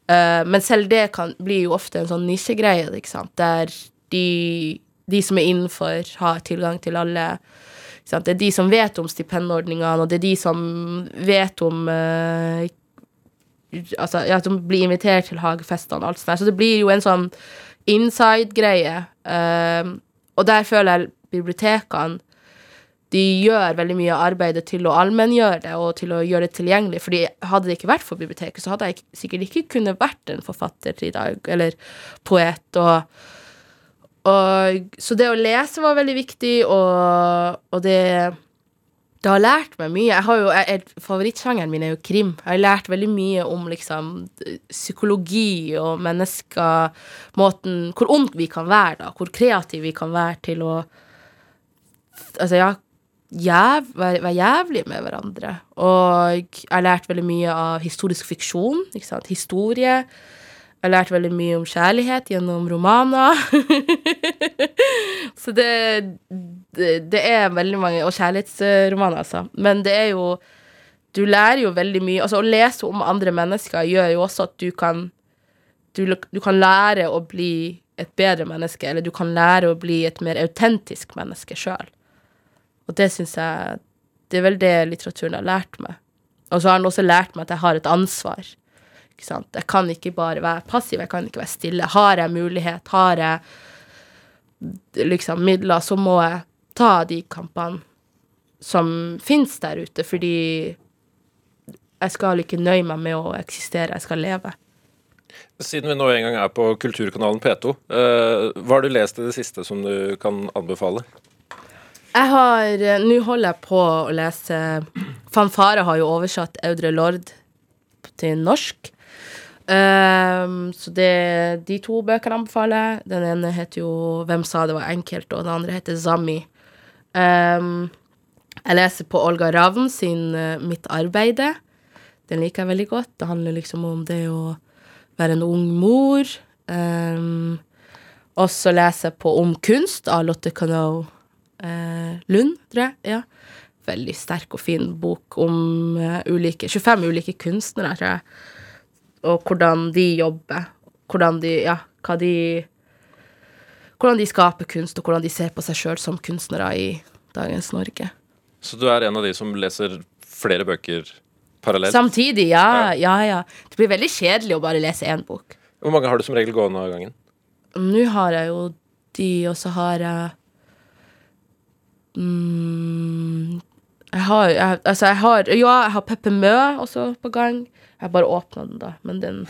Uh, men selv det kan, blir jo ofte en sånn nisjegreie, ikke sant, der de, de, som er innenfor, har tilgang til alle. Det er de som vet om stipendordningene, og det er de som vet om uh, Altså, ja, som blir invitert til hagefestene og alt sånt. Så det blir jo en sånn inside-greie. Um, og der føler jeg bibliotekene de gjør veldig mye av arbeidet til å allmenngjøre det og til å gjøre det tilgjengelig. fordi hadde det ikke vært for biblioteket, så hadde jeg sikkert ikke kunnet vært en forfatter i dag, eller poet. og og, så det å lese var veldig viktig, og, og det det har lært meg mye. Jeg har jo, jeg, Favorittsjangeren min er jo krim. Jeg har lært veldig mye om liksom psykologi og mennesker, måten Hvor ondt vi kan være, da. Hvor kreative vi kan være til å Altså, ja jæv, være, være jævlig med hverandre. Og jeg har lært veldig mye av historisk fiksjon. Ikke sant? Historie. Jeg har lært veldig mye om kjærlighet gjennom romaner. så det, det, det, er veldig mange Og kjærlighetsromaner, altså. Men det er jo Du lærer jo veldig mye. Altså, å lese om andre mennesker gjør jo også at du kan Du, du kan lære å bli et bedre menneske, eller du kan lære å bli et mer autentisk menneske sjøl. Og det syns jeg Det er vel det litteraturen har lært meg. Og så har den også lært meg at jeg har et ansvar. Ikke sant? Jeg kan ikke bare være passiv, jeg kan ikke være stille. Har jeg mulighet, har jeg liksom midler, så må jeg ta de kampene som fins der ute, fordi jeg skal ikke nøye meg med å eksistere, jeg skal leve. Siden vi nå en gang er på kulturkanalen P2, uh, hva har du lest i det siste som du kan anbefale? Jeg har eh, Nå holder jeg på å lese Fanfare har jo oversatt Audre Lorde til norsk. Um, så det de to bøkene anbefaler. Den ene heter jo 'Hvem sa det var enkelt', og den andre heter 'Zami'. Um, jeg leser på Olga Ravn sin uh, 'Mitt arbeide'. Den liker jeg veldig godt. Det handler liksom om det å være en ung mor. Um, og så leser jeg på Om kunst av Lotte Canoe uh, Lund, tror jeg. Ja. Veldig sterk og fin bok om uh, ulike 25 ulike kunstnere, tror jeg. Og hvordan de jobber. Hvordan de Ja, hva de Hvordan de skaper kunst, og hvordan de ser på seg sjøl som kunstnere i dagens Norge. Så du er en av de som leser flere bøker parallelt? Samtidig, ja. Ja, ja. Det blir veldig kjedelig å bare lese én bok. Hvor mange har du som regel gående av gangen? Nå har jeg jo de, og så har jeg mm, jeg har jeg, Altså, jeg har Ja, jeg har Peppe Mø også på gang. Jeg bare åpna den, da. Men den,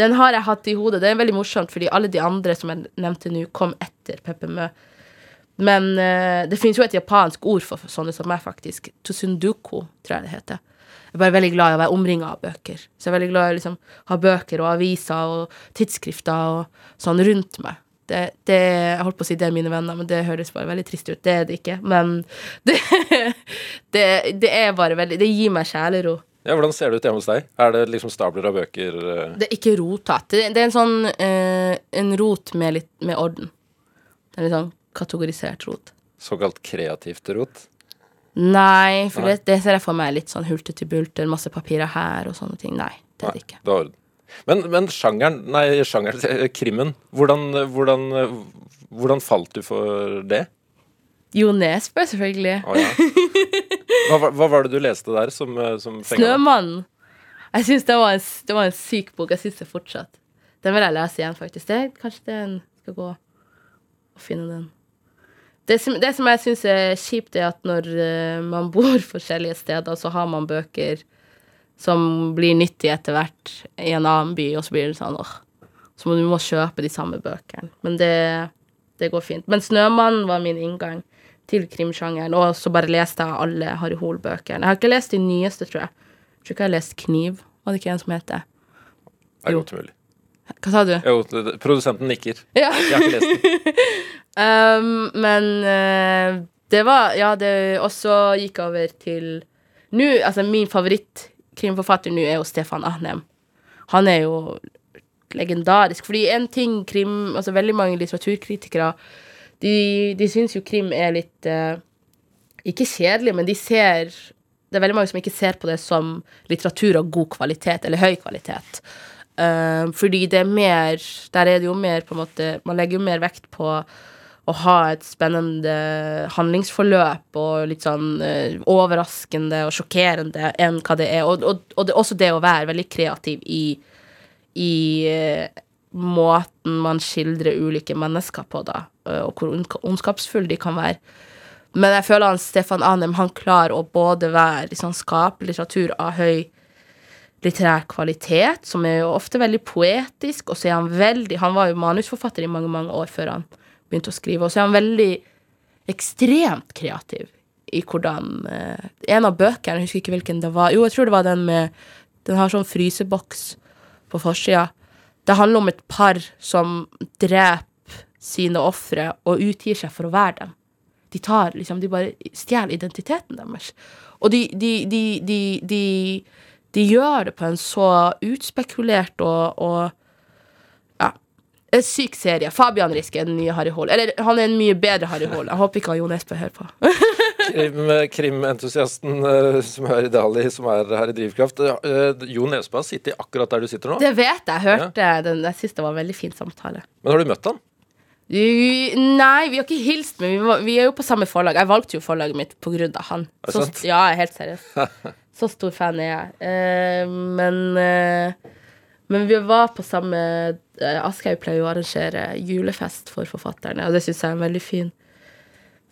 den har jeg hatt i hodet. Det er veldig morsomt, fordi alle de andre som jeg nevnte nå, kom etter Peppe Mø. Men uh, det finnes jo et japansk ord for sånne som meg, faktisk. Tosunduko, tror jeg det heter. Jeg er bare veldig glad i å være omringa av bøker. Så jeg er veldig glad i å liksom, ha bøker og aviser og tidsskrifter og sånn rundt meg. Det, det, jeg holdt på å si det er mine venner, men det høres bare veldig trist ut. Det er det ikke. Men det, det, det er bare veldig Det gir meg sjelero. Ja, Hvordan ser det ut hjemme hos deg? Er det liksom stabler av bøker? eh? Det er ikke rotete. Det, det er en sånn eh, En rot med litt med orden. Det er litt sånn kategorisert rot. Såkalt kreativt rot? Nei, for Nei. Det, det ser jeg for meg litt sånn hultete bulter, masse papirer her og sånne ting. Nei, det er det ikke. Var orden. Men, men sjangeren, nei, sjangeren, eh, krimmen, hvordan, hvordan, hvordan falt du for det? Jo Nesbø, selvfølgelig. Å, ja. hva, hva var det du leste der som, eh, som? Snømannen. Jeg syns det, var en det var en syk bok. Jeg syns det fortsatt. Den vil jeg lese igjen, faktisk. Det, kanskje det en skal gå og finne den. Det som, det som jeg syns er kjipt, er at når eh, man bor forskjellige steder, så har man bøker som blir nyttige etter hvert i en annen by, og så blir det sånn åh. Så må du må kjøpe de samme bøkene. Men det, det går fint. Men 'Snømannen' var min inngang til krimsjangeren, og så bare leste jeg alle Harry Hole-bøkene. Jeg har ikke lest de nyeste, tror jeg. Jeg tror ikke jeg har lest 'Kniv'. Var det ikke en som het det? Det er godt mulig. Hva sa du? Jo, produsenten nikker. Ja. Jeg har ikke lest den. Um, men uh, det var Ja, det også gikk over til Nå, altså min favorittkrimforfatter nå er jo Stefan Ahnem. Han er jo legendarisk. Fordi en ting krim Altså veldig mange litteraturkritikere de, de syns jo krim er litt eh, Ikke kjedelig, men de ser Det er veldig mange som ikke ser på det som litteratur av god kvalitet, eller høy kvalitet. Eh, fordi det er mer Der er det jo mer på en måte Man legger jo mer vekt på å ha et spennende handlingsforløp og litt sånn eh, overraskende og sjokkerende enn hva det er. Og, og, og det, også det å være veldig kreativ i, i eh, måten man skildrer ulike mennesker på, da, og hvor ondska- ondskapsfulle de kan være. Men jeg føler han Stefan Anem han klarer å både være liksom, skape litteratur av høy litterær kvalitet, som er jo ofte veldig poetisk, og så er han veldig Han var jo manusforfatter i mange, mange år før han begynte å skrive, og så er han veldig ekstremt kreativ i hvordan eh, En av bøkene, jeg husker ikke hvilken det var Jo, jeg tror det var den med Den har sånn fryseboks på forsida. Det handler om et par som dreper sine ofre og utgir seg for å være dem. De tar liksom, de bare stjeler identiteten deres. Og de, de, de, de, de, de gjør det på en så utspekulert og, og ja, en syk serie. Fabian Risk er den nye Harry Hole. Eller han er en mye bedre Harry Hole. Jeg håper ikke han Jo Nesbø hører på. Krim- Krimentusiasten eh, som er i Dali, som er her i Drivkraft. eh, Jo Nesbø har sittet akkurat der du sitter nå. Det vet jeg. Jeg hørte den. Jeg syns det var en veldig fin samtale. Men har du møtt han? Nei, vi har ikke hilst, men vi, var, vi er jo på samme forlag. Jeg valgte jo forlaget mitt på grunn av han. Er det Så, sant? ja, jeg er helt seriøs. Så stor fan er jeg. Eh, men eh, Men vi var på samme uh, Aschehoug pleier jo å arrangere julefest for forfatterne, og det syns jeg er en veldig fin,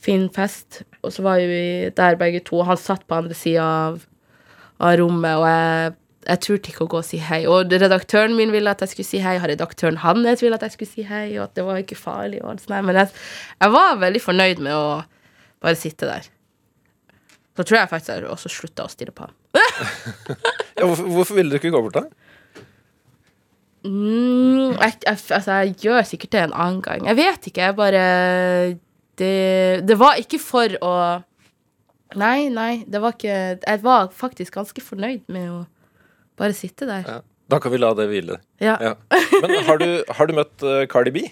fin fest. Og så var jo vi der begge to, han satt på andre sida av, av rommet, og jeg jeg turte ikke å gå og si hei. Og redaktøren min ville at jeg skulle si hei, og redaktøren hans ville at jeg skulle si hei, og at det var ikke farlig. Og alt sånt. Men jeg, jeg var veldig fornøyd med å bare sitte der. Så tror jeg faktisk jeg også slutta å stirre på ham. Ja, hvorfor, hvorfor ville du ikke gå bort da? Mm, jeg, jeg, altså, jeg gjør sikkert det en annen gang. Jeg vet ikke. Jeg bare Det, det var ikke for å Nei, nei, det var ikke Jeg var faktisk ganske fornøyd med å bare sitte der. Ja. Da kan vi la det hvile. Ja. Ja. Men har du, har du møtt uh, Cardi B?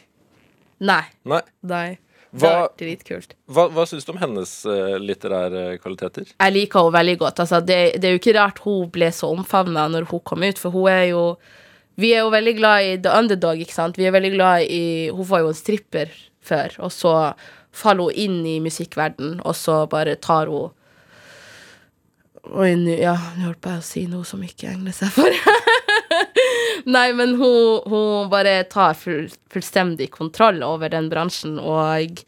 Nei. Nei. Nei. Det Hva, var dritkult. hva, hva syns du om hennes uh, litterære kvaliteter? Jeg liker henne veldig godt. Altså, det, det er jo ikke rart hun ble så omfavna når hun kom ut, for hun er jo Vi er jo veldig glad i the underdog, ikke sant. Vi er veldig glad i Hun var jo en stripper før, og så faller hun inn i musikkverden, og så bare tar hun Oi, ja, nå holdt på jeg å si noe som ikke egner seg for Nei, men hun, hun bare tar full, fullstendig kontroll over den bransjen, og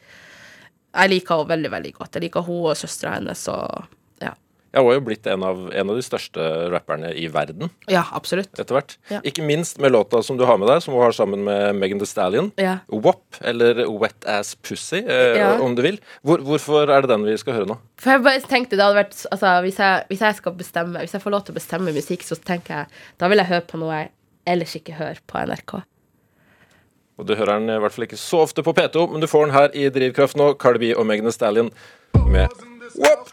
jeg liker henne veldig, veldig godt. Jeg liker hun og søstera hennes og ja. var har jo blitt en av, en av de største rapperne i verden Ja, absolutt. etter hvert. Ja. Ikke minst med låta som du har med deg, som hun har sammen med Megan Thee Stallion. Ja. WAP, eller Wet Ass Pussy, eh, Ja. om du vil. Hvor, hvorfor er det den vi skal høre nå? For jeg bare tenkte det hadde vært altså, hvis, jeg, hvis jeg skal bestemme Hvis jeg får lov til å bestemme musikk, så tenker jeg da vil jeg høre på noe jeg ellers ikke hører på NRK. Og Du hører den i hvert fall ikke så ofte på P2, men du får den her i Drivkraft nå. Cardi B og Megan Stallion med WAP.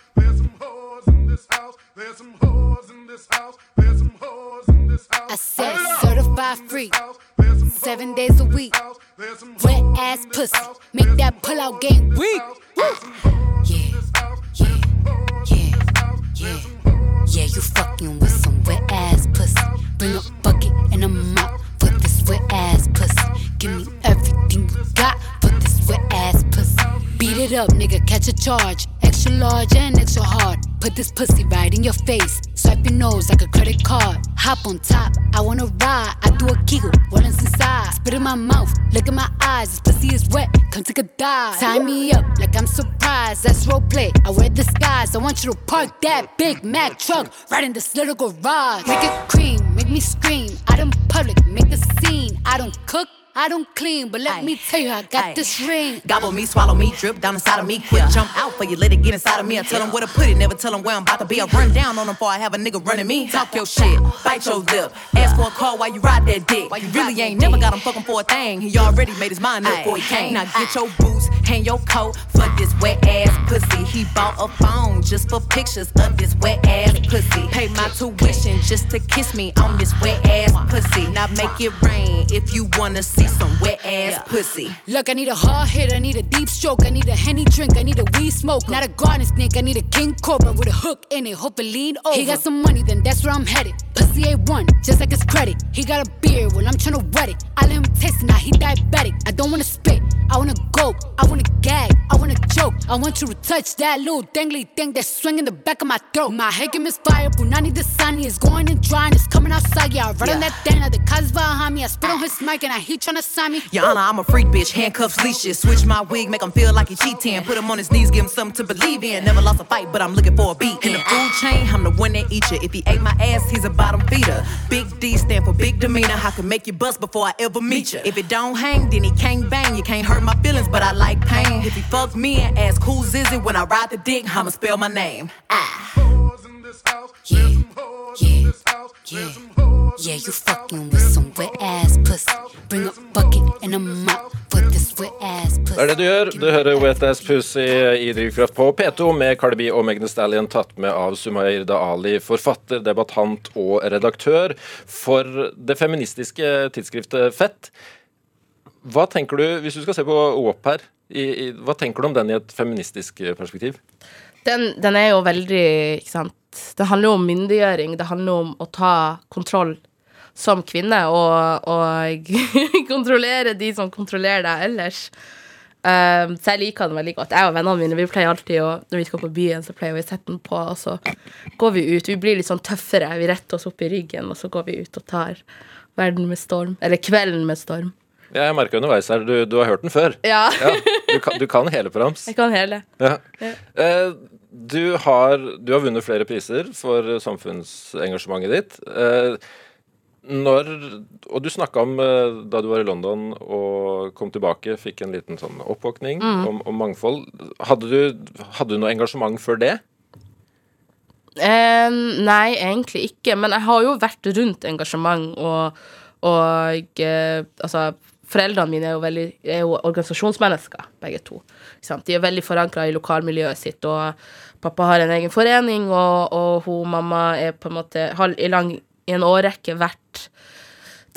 There's some whores in this house. There's some whores in this house. I said certified freak, seven days a week. house. There's some Wet ass pussy, make that pull out game weak. Yeah, yeah, yeah, yeah. Yeah, you fucking with some wet ass pussy. Bring a bucket and a mop for this wet ass pussy. Give me everything you got for this wet ass pussy. Beat it up, nigga, catch a charge. Large and extra hard. Put this pussy right in your face. Swipe your nose like a credit card. Hop on top, I wanna ride. I do a giggle, is inside? Spit in my mouth, look in my eyes. This pussy is wet, come take a dive. Tie me up like I'm surprised. That's role play. I wear disguise. I want you to park that Big Mac truck right in this little garage. Make it cream, make me scream. Out in I don't clean, but let Aye. me tell you, I got Aye. this ring. Gobble me, swallow me, drip down inside of me. Quick jump out for you, let it get inside of me. I tell them where to put it, never tell them where I'm about to be. I run down on them before I have a nigga running me. Talk your shit, bite your lip. Ask for a call while you ride that dick. You really ain't never got him fucking for a thing. He already made his mind up before he came. Now get your boots, hang your coat for this wet ass pussy. He bought a phone just for pictures of this wet ass pussy. Pay my tuition just to kiss me on this wet ass pussy. Now make it rain if you wanna see some wet ass pussy. Look, I need a hard hit, I need a deep stroke, I need a henny drink, I need a weed smoke. Not a garden snake, I need a king cobra with a hook in it, hope it lean over. He got some money, then that's where I'm headed. Pussy A1, just like his credit. He got a beard, well, I'm tryna wet it. I let him taste it, now he diabetic. I don't wanna spit, I wanna go, I wanna gag, I wanna choke. I want you to touch that little dangly thing that's swinging the back of my throat. My head can misfire, Punani the sunny is going and drying, it's coming outside, yeah. I run on that thing, now the cuz behind me. I spit on his mic and I he tryna sign me. Your Honor, I'm a freak bitch, handcuffs, leashes. Switch my wig, make him feel like he cheating. Put him on his knees, give him something to believe in. Never lost a fight, but I'm looking for a beat. In the food chain, I'm the one that eat you. If he ate my ass, he's a bottom feeder. Big D stand for big demeanor. I can make you bust before I ever meet you. If it don't hang, then he can't bang. You can't hurt my feelings, but I like pain. If he fuck me and ask who's is it when I ride the dick, I'ma spell my name. Ah. whores in this house. Yeah, There's some whores in yeah, yeah. Yeah, you fucking with some wet ass pussy. Bring a bucket and a mop for this wet ass pussy. Det er det du gjør. Du hører Wet Ass Pussy i Drivkraft på P2 med Cardi B og Thee Stallion tatt med av Sumair Ali, forfatter, debattant og redaktør for det feministiske tidsskriftet Fett. Hva tenker du, hvis du skal se på WAP her, i, i, hva tenker du om den i et feministisk perspektiv? Den, den er jo veldig Ikke sant. Det handler jo om myndiggjøring. Det handler om å ta kontroll som kvinne og, og kontrollere de som kontrollerer deg ellers. Um, så jeg liker den veldig godt. Jeg og vennene mine vi pleier alltid å Når vi skal på byen, så pleier vi å sette den på, og så går vi ut. Vi blir litt sånn tøffere. Vi retter oss opp i ryggen, og så går vi ut og tar verden med storm. Eller kvelden med storm. Jeg merka underveis her, du, du har hørt den før. Ja. Ja, du, kan, du kan hele på rams. Jeg kan hele. Ja. Eh, du, har, du har vunnet flere priser for samfunnsengasjementet ditt. Eh, når, og du snakka om eh, da du var i London og kom tilbake, fikk en liten sånn oppvåkning om, om mangfold. Hadde du, hadde du noe engasjement før det? Eh, nei, egentlig ikke. Men jeg har jo vært rundt engasjement, og, og eh, altså Foreldrene mine er jo, veldig, er jo organisasjonsmennesker, begge to. De er veldig forankra i lokalmiljøet sitt, og pappa har en egen forening, og, og hun mamma er på en måte har i, lang, i en årrekke vært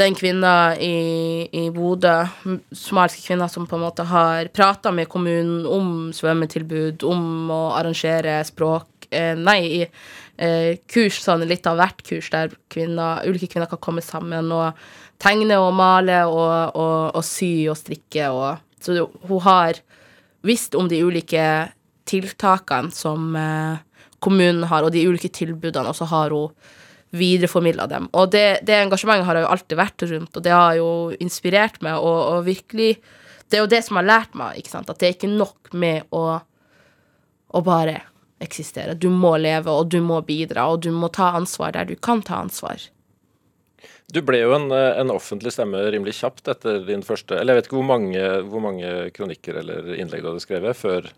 den kvinna i, i Bodø, somaliske kvinna som på en måte har prata med kommunen om svømmetilbud, om å arrangere språk eh, Nei, eh, kurs, sånn litt av hvert kurs, der kvinner, ulike kvinner kan komme sammen og tegne og male og, og, og sy og strikke og Så hun har visst om de ulike tiltakene som eh, kommunen har, og de ulike tilbudene, og så har hun videreformidla dem. Og det, det engasjementet har jeg jo alltid vært rundt, og det har jo inspirert meg, og, og virkelig Det er jo det som har lært meg, ikke sant, at det er ikke nok med å, å bare eksistere. Du må leve, og du må bidra, og du må ta ansvar der du kan ta ansvar. Du ble jo en, en offentlig stemme rimelig kjapt etter din første Eller jeg vet ikke hvor mange, hvor mange kronikker eller innlegg du hadde skrevet før,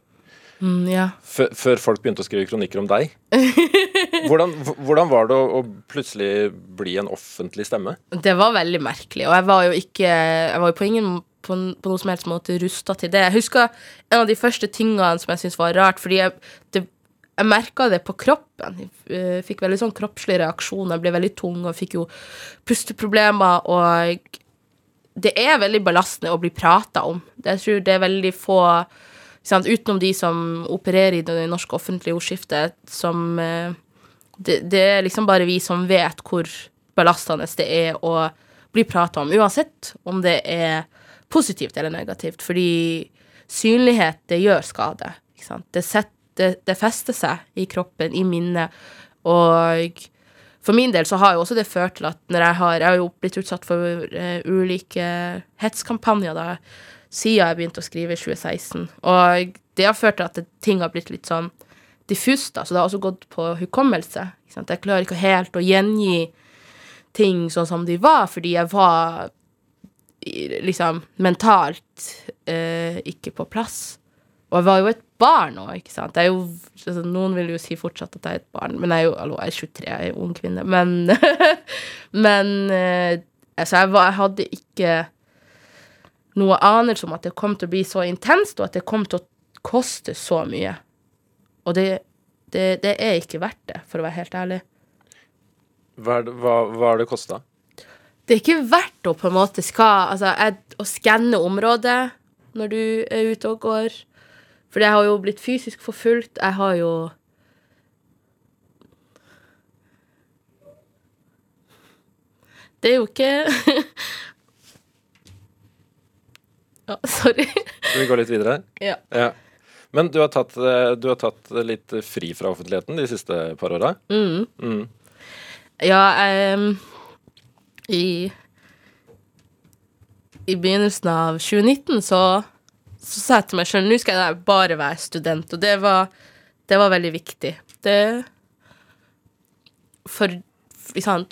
Mm, ja. før, folk begynte å skrive kronikker om deg. Hvordan, hvordan var det å, å plutselig bli en offentlig stemme? Det var veldig merkelig, og jeg var jo ikke Jeg var jo på ingen på, på noen som helst måte rusta til det. Jeg husker en av de første tingene som jeg syntes var rart, fordi jeg, det, jeg merka det på kroppen. Jeg eh, fikk veldig sånn kroppslig reaksjon. Jeg ble veldig tung og fikk jo pusteproblemer, og det er veldig belastende å bli prata om. Jeg tror det er veldig få sant, Utenom de som opererer i det norske offentlige ordskiftet, som eh, det, det er liksom bare vi som vet hvor belastende det er å bli prata om, uansett om det er positivt eller negativt. Fordi synlighet, det gjør skade. Ikke sant? Det, set, det, fester seg i kroppen, i minnet. Og for min del så har jo også det ført til at når jeg har Jeg har jo blitt utsatt for uh, ulike hetskampanjer da siden jeg begynte å skrive i 2016. Og det har ført til at ting har blitt litt sånn diffust, da, så det har også gått på hukommelse. Jeg klarer ikke helt å gjengi ting sånn som de var, fordi jeg var liksom mentalt eh, ikke på plass. Og jeg var jo et barn òg, ikke sant. Jo, altså, noen vil jo si fortsatt at jeg er et barn, men jeg er jo hallo, jeg er 23, jeg er ung kvinne. Men, men eh, altså, jeg, var, jeg hadde ikke noe anelse om at det kom til å bli så intenst, og at det kom til å koste så mye. Og det, det, det er ikke verdt det, for å være helt ærlig. Hva hva, hva har det kosta? Det er ikke verdt å på en måte skal Altså, jeg, å skanne området når du er ute og går. For jeg har jo blitt fysisk forfulgt. Jeg har jo Det er jo ikke Ja, sorry. Skal vi gå litt videre? Ja. Ja. Men du har, tatt, eh, du har tatt litt fri fra offentligheten de siste par åra. Ja, um, i I begynnelsen av 2019 så, så sa jeg til meg sjøl nå skal jeg bare være student, og det var, det var veldig viktig. Det For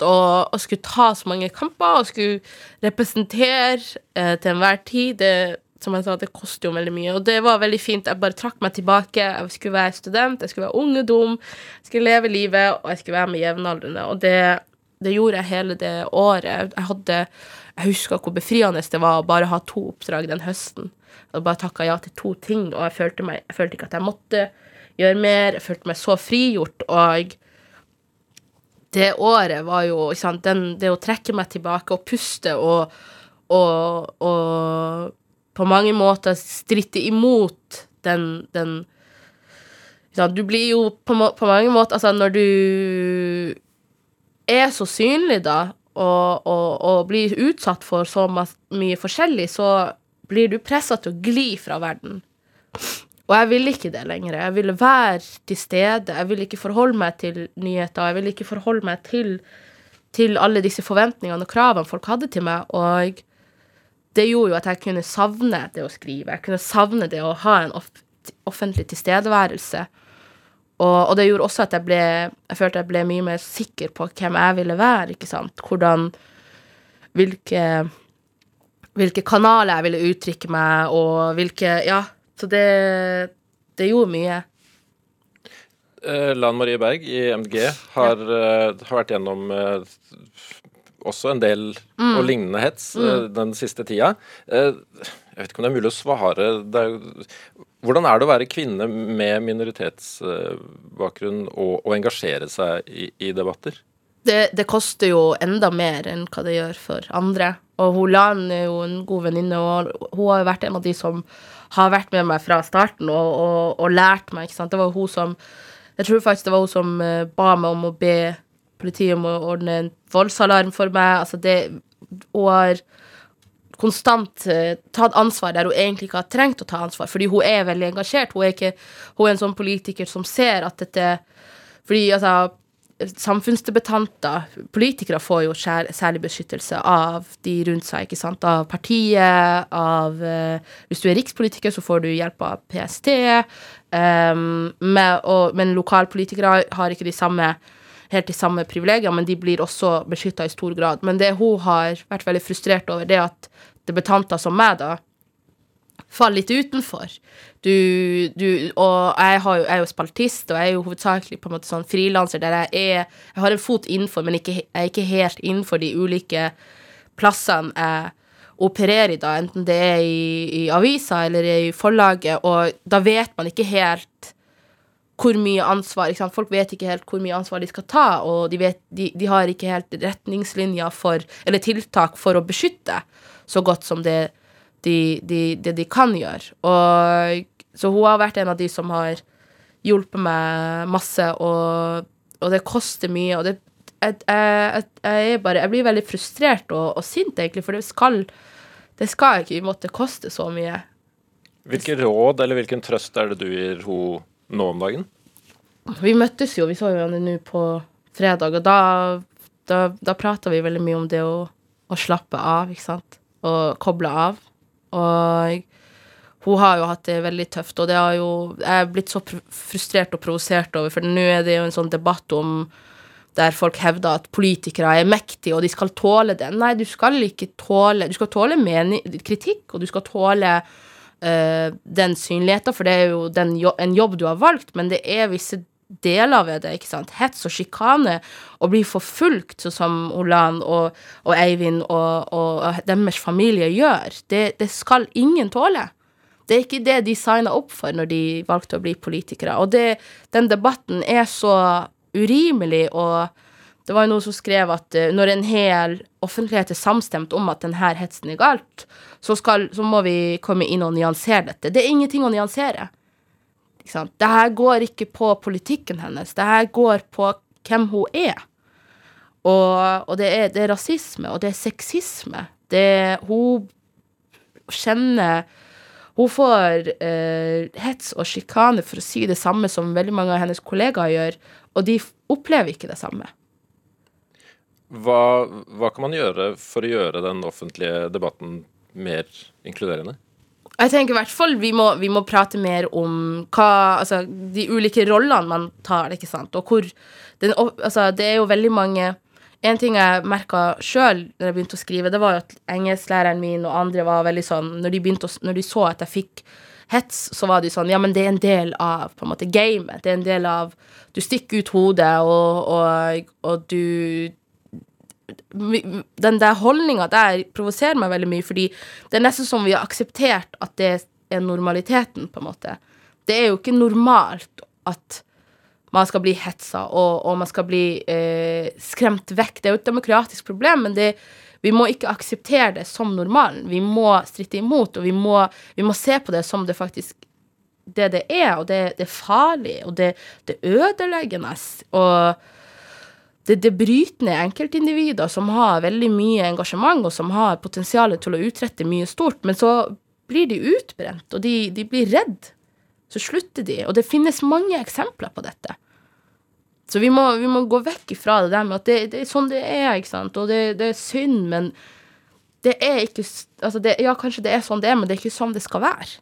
å, å skulle ta så mange kamper og skulle representere eh, til enhver tid, det, som jeg sa, det koster jo veldig mye. Og det var veldig fint. Jeg bare trakk meg tilbake. Jeg skulle være student, jeg skulle være ungdom, jeg skulle leve livet, og jeg skulle være med jevnaldrende. Og det, det gjorde jeg hele det året. Jeg hadde Jeg husker hvor befriende det var å bare ha to oppdrag den høsten. Og bare takka ja til to ting, og jeg følte, meg, jeg følte ikke at jeg måtte gjøre mer. Jeg følte meg så frigjort, og det året var jo ikke sant, den, det å trekke meg tilbake og puste og, og, og på mange måter stritte imot den, den sant, Du blir jo på, på mange måter Altså, når du er så synlig, da, og, og, og blir utsatt for så mye forskjellig, så blir du pressa til å gli fra verden. Og jeg ville ikke det lenger. Jeg ville være til stede. Jeg ville ikke forholde meg til nyheter. Jeg ville ikke forholde meg til, til alle disse forventningene og kravene folk hadde til meg. Og det gjorde jo at jeg kunne savne det å skrive. Jeg kunne savne det å ha en offentlig tilstedeværelse. Og, og det gjorde også at jeg ble Jeg følte jeg ble mye mer sikker på hvem jeg ville være, ikke sant. Hvordan Hvilke Hvilke kanaler jeg ville uttrykke meg, og hvilke Ja. Så det, det gjorde mye. Eh, Lan Marie Berg i MDG har, eh, har vært gjennom eh, også en del og lignende hets eh, den siste tida. Jeg vet ikke om det er mulig å svare. Det er, hvordan er det å være kvinne med minoritetsbakgrunn og, og engasjere seg i, i debatter? Det, det koster jo enda mer enn hva det gjør for andre. Og hun Lan er jo en god venninne, og hun har vært en av de som har vært med meg fra starten og, og, og lært meg. Det var hun som Jeg tror faktisk det var hun som eh, ba meg om å be politiet om å ordne en voldsalarm for meg. Altså det Hun har konstant eh, tatt ansvar der hun egentlig ikke har trengt å ta ansvar, fordi hun er veldig engasjert. Hun er, ikke, hun er en sånn politiker som ser at dette Fordi altså samfunnsdebattanter Politikere får jo særlig beskyttelse av de rundt seg, ikke sant. Av partiet, av eh, Hvis du er rikspolitiker, så får du hjelp av PST. Um, med, og, men lokalpolitikere har ikke de samme helt de samme privilegier, men de blir også beskytta i stor grad. Men det hun har vært veldig frustrert over, det er at debattanter som meg, da, faller litt utenfor. Du, du Og jeg, jo, jeg er jo spaltist, og jeg er jo hovedsakelig på en måte sånn frilanser der jeg er Jeg har en fot innenfor, men ikke, jeg er ikke helt innenfor de ulike plassene jeg opererer i, da, enten det er i, i avisa eller i forlaget, og da vet man ikke helt hvor mye ansvar? Folk vet ikke helt hvor mye ansvar de skal ta, og de, vet, de, de har ikke helt retningslinjer for, eller tiltak for å beskytte så godt som det de, de, det de kan gjøre. Og, så hun har vært en av de som har hjulpet meg masse, og, og det koster mye. Og det, jeg, jeg, jeg, bare, jeg blir veldig frustrert og, og, sint, egentlig, for det skal, det skal ikke måtte koste så mye. Hvilke råd eller hvilken trøst er det du gir henne nå om dagen? Vi møttes jo, vi så jo henne nå på fredag, og da, da, da prata vi veldig mye om det å, å slappe av, ikke sant, og koble av. Og hun har jo hatt det veldig tøft, og det har jo Jeg er blitt så frustrert og provosert over, for nå er det jo en sånn debatt om der folk hevder at politikere er mektige, og de skal tåle det. Nei, du skal ikke tåle Du skal tåle kritikk, og du skal tåle uh, den synligheten, for det er jo den, en jobb du har valgt, men det er visse deler ved det. ikke sant? Hets og sjikane. Og bli forfulgt, sånn som Olan og, og Eivind og, og, og, deres familie gjør, det, det, skal ingen tåle. Det er ikke det de signa opp for når de valgte å bli politikere. Og det, den debatten er så urimelig, og det var jo noen som skrev at uh, når en hel offentlighet er samstemt om at denne hetsen er galt, så, skal, så må vi komme inn og nyansere dette. Det er ingenting å nyansere. Det her går ikke på politikken hennes. Det her går på hvem hun er. Og, og det, er, det, er, rasisme, og det er sexisme. Det Hun kjenner Hun får eh, hets og sjikane for å si det samme som veldig mange av hennes kollegaer gjør, og de opplever ikke det samme. Hva, hva kan man gjøre for å gjøre den offentlige debatten mer inkluderende? Jeg tenker i hvert fall vi må, vi må prate mer om hva Altså de ulike rollene man tar, ikke sant, og hvor den, Altså, det er jo veldig mange En ting jeg merka sjøl da jeg begynte å skrive, det var jo at engelsklæreren min og andre var veldig sånn Når de, å, når de så at jeg fikk hets, så var de sånn Ja, men det er en del av på en måte gamet. Det er en del av Du stikker ut hodet, og, og, og du den der holdninga der provoserer meg veldig mye, fordi det er nesten som vi har akseptert at det er normaliteten, på en måte. Det er jo ikke normalt at man skal bli hetsa, og, og man skal bli eh, skremt vekk. Det er jo et demokratisk problem, men det, vi må ikke akseptere det som normalen. Vi må stritte imot, og vi må, vi må se på det som det faktisk det det er, og det, det er farlig, og det, det er ødeleggende. Og det, det bryter ned enkeltindivider som har veldig mye engasjement, og som har potensial til å utrette mye stort, men så blir de utbrent, og de, de blir redd. Så slutter de. Og det finnes mange eksempler på dette. Så vi må, vi må gå vekk ifra det der med at det, det, er sånn det er, ikke sant, og det, det er synd, men det er ikke altså Ja, kanskje det er sånn det er, men det er ikke sånn det skal være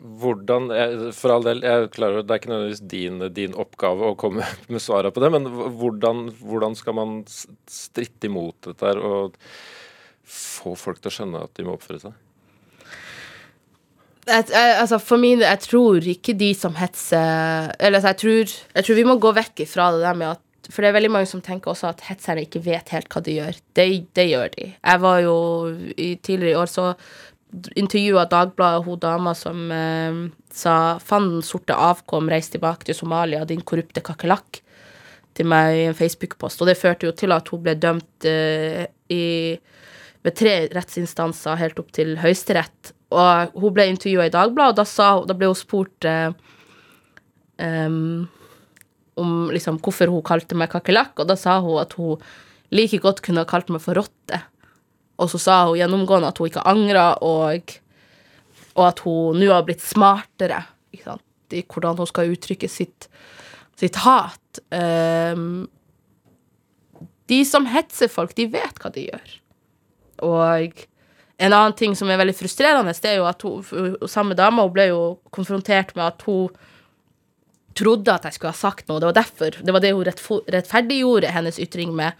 hvordan For all del, jeg klarer, det er ikke nødvendigvis din, din oppgave å komme med svarene på det, men hvordan, hvordan, skal man stritte imot dette her og få folk til å skjønne at de må oppføre seg? Jeg, altså for min jeg tror ikke de som hetser Eller altså jeg, tror, jeg tror vi må gå vekk fra det der med at for det er veldig mange som tenker også at hetserne ikke vet helt hva de gjør. Det, det gjør de. Jeg var jo i tidligere i år så intervjua Dagbladet hun dama som eh, sa 'Fanden sorte avkom, reis tilbake til Somalia, din korrupte kakerlakk', til meg i en Facebook-post. Og det førte jo til at hun ble dømt eh, i, ved tre rettsinstanser helt opp til Høyesterett. Og hun ble intervjua i Dagbladet, og da, sa, da ble hun spurt eh, um, om liksom hvorfor hun kalte meg kakerlakk, og da sa hun at hun like godt kunne ha kalt meg for rotte. Og så sa hun gjennomgående at hun ikke angra, og, og, at hun nå har blitt smartere i hvordan hun skal uttrykke sitt, sitt hat. Um, De som hetser folk, de vet hva de gjør. Og en annen ting som er veldig frustrerende, det er jo at hun, samme hun ble jo konfrontert med at hun trodde at jeg skulle ha sagt noe. Det var derfor, det var det hun rettferdiggjorde hennes ytring med.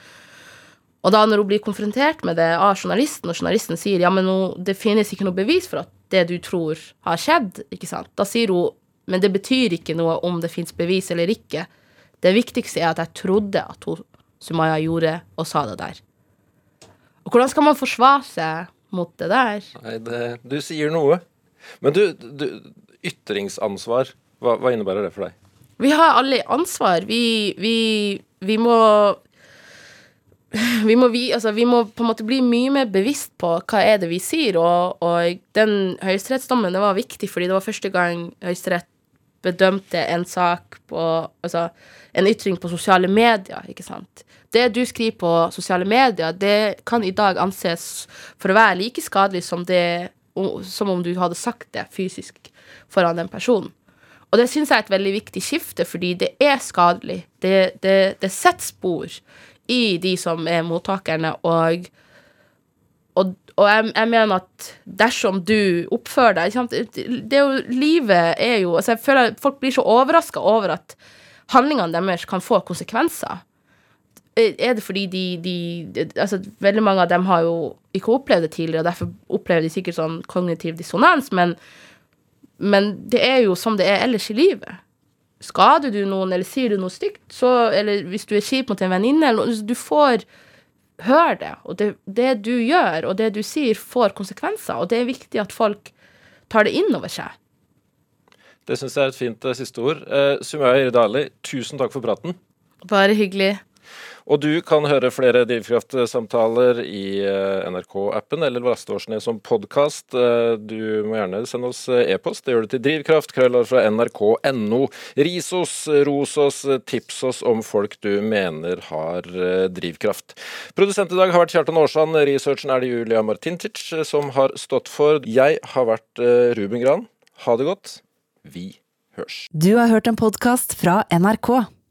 Og da når hun blir konfrontert med det av journalisten, og journalisten sier ja, men nå, det finnes ikke noe bevis for at det du tror har skjedd, ikke sant, da sier hun men det betyr ikke noe om det fins bevis eller ikke. Det viktigste er at jeg trodde at hun, Sumaya gjorde og sa det der. Og hvordan skal man forsvare seg mot det der? Nei, det, du sier noe. Men du, du ytringsansvar, hva, hva innebærer det for deg? Vi har alle ansvar. Vi, vi, vi må vi må, vi, altså, vi må på en måte bli mye mer bevisst på hva er det vi sier, og, og den høyesterettsdommen var viktig, fordi det var første gang Høyesterett bedømte en sak på Altså en ytring på sosiale medier, ikke sant. Det du skriver på sosiale medier, det kan i dag anses for å være like skadelig som, det, som om du hadde sagt det fysisk foran den personen. Og det syns jeg er et veldig viktig skifte, fordi det er skadelig. Det, det, det setter spor i de som er mottakerne, og, og, og jeg, jeg mener at dersom du oppfører deg det er jo, Livet er jo altså Jeg føler at folk blir så overraska over at handlingene deres kan få konsekvenser. Er det fordi de, de altså Veldig mange av dem har jo ikke opplevd det tidligere, og derfor opplever de sikkert sånn kognitiv dissonans, men men det er jo som det er ellers i livet. Skader du noen, eller sier du noe stygt, så, eller hvis du er kjip mot en venninne, du får høre det. Og det, det du gjør, og det du sier, får konsekvenser. Og det er viktig at folk tar det inn over seg. Det syns jeg er et fint eh, siste ord. Eh, Sumaya Iridali, tusen takk for praten. Bare hyggelig. Og du kan høre flere Drivkraft-samtaler i eh, NRK-appen eller laste oss ned som podkast. Du må gjerne sende oss eh, e-post. Det gjør du til drivkraft, krøller fra nrk.no. Ris oss, ros oss, tips oss om folk du mener har eh, drivkraft. Produsent i dag har vært Kjartan Aarsand. Researchen er det Julia Martintic som har stått for. Jeg har vært Ruben Gran. Ha det godt. Vi hørs. Du har hørt en podkast fra NRK.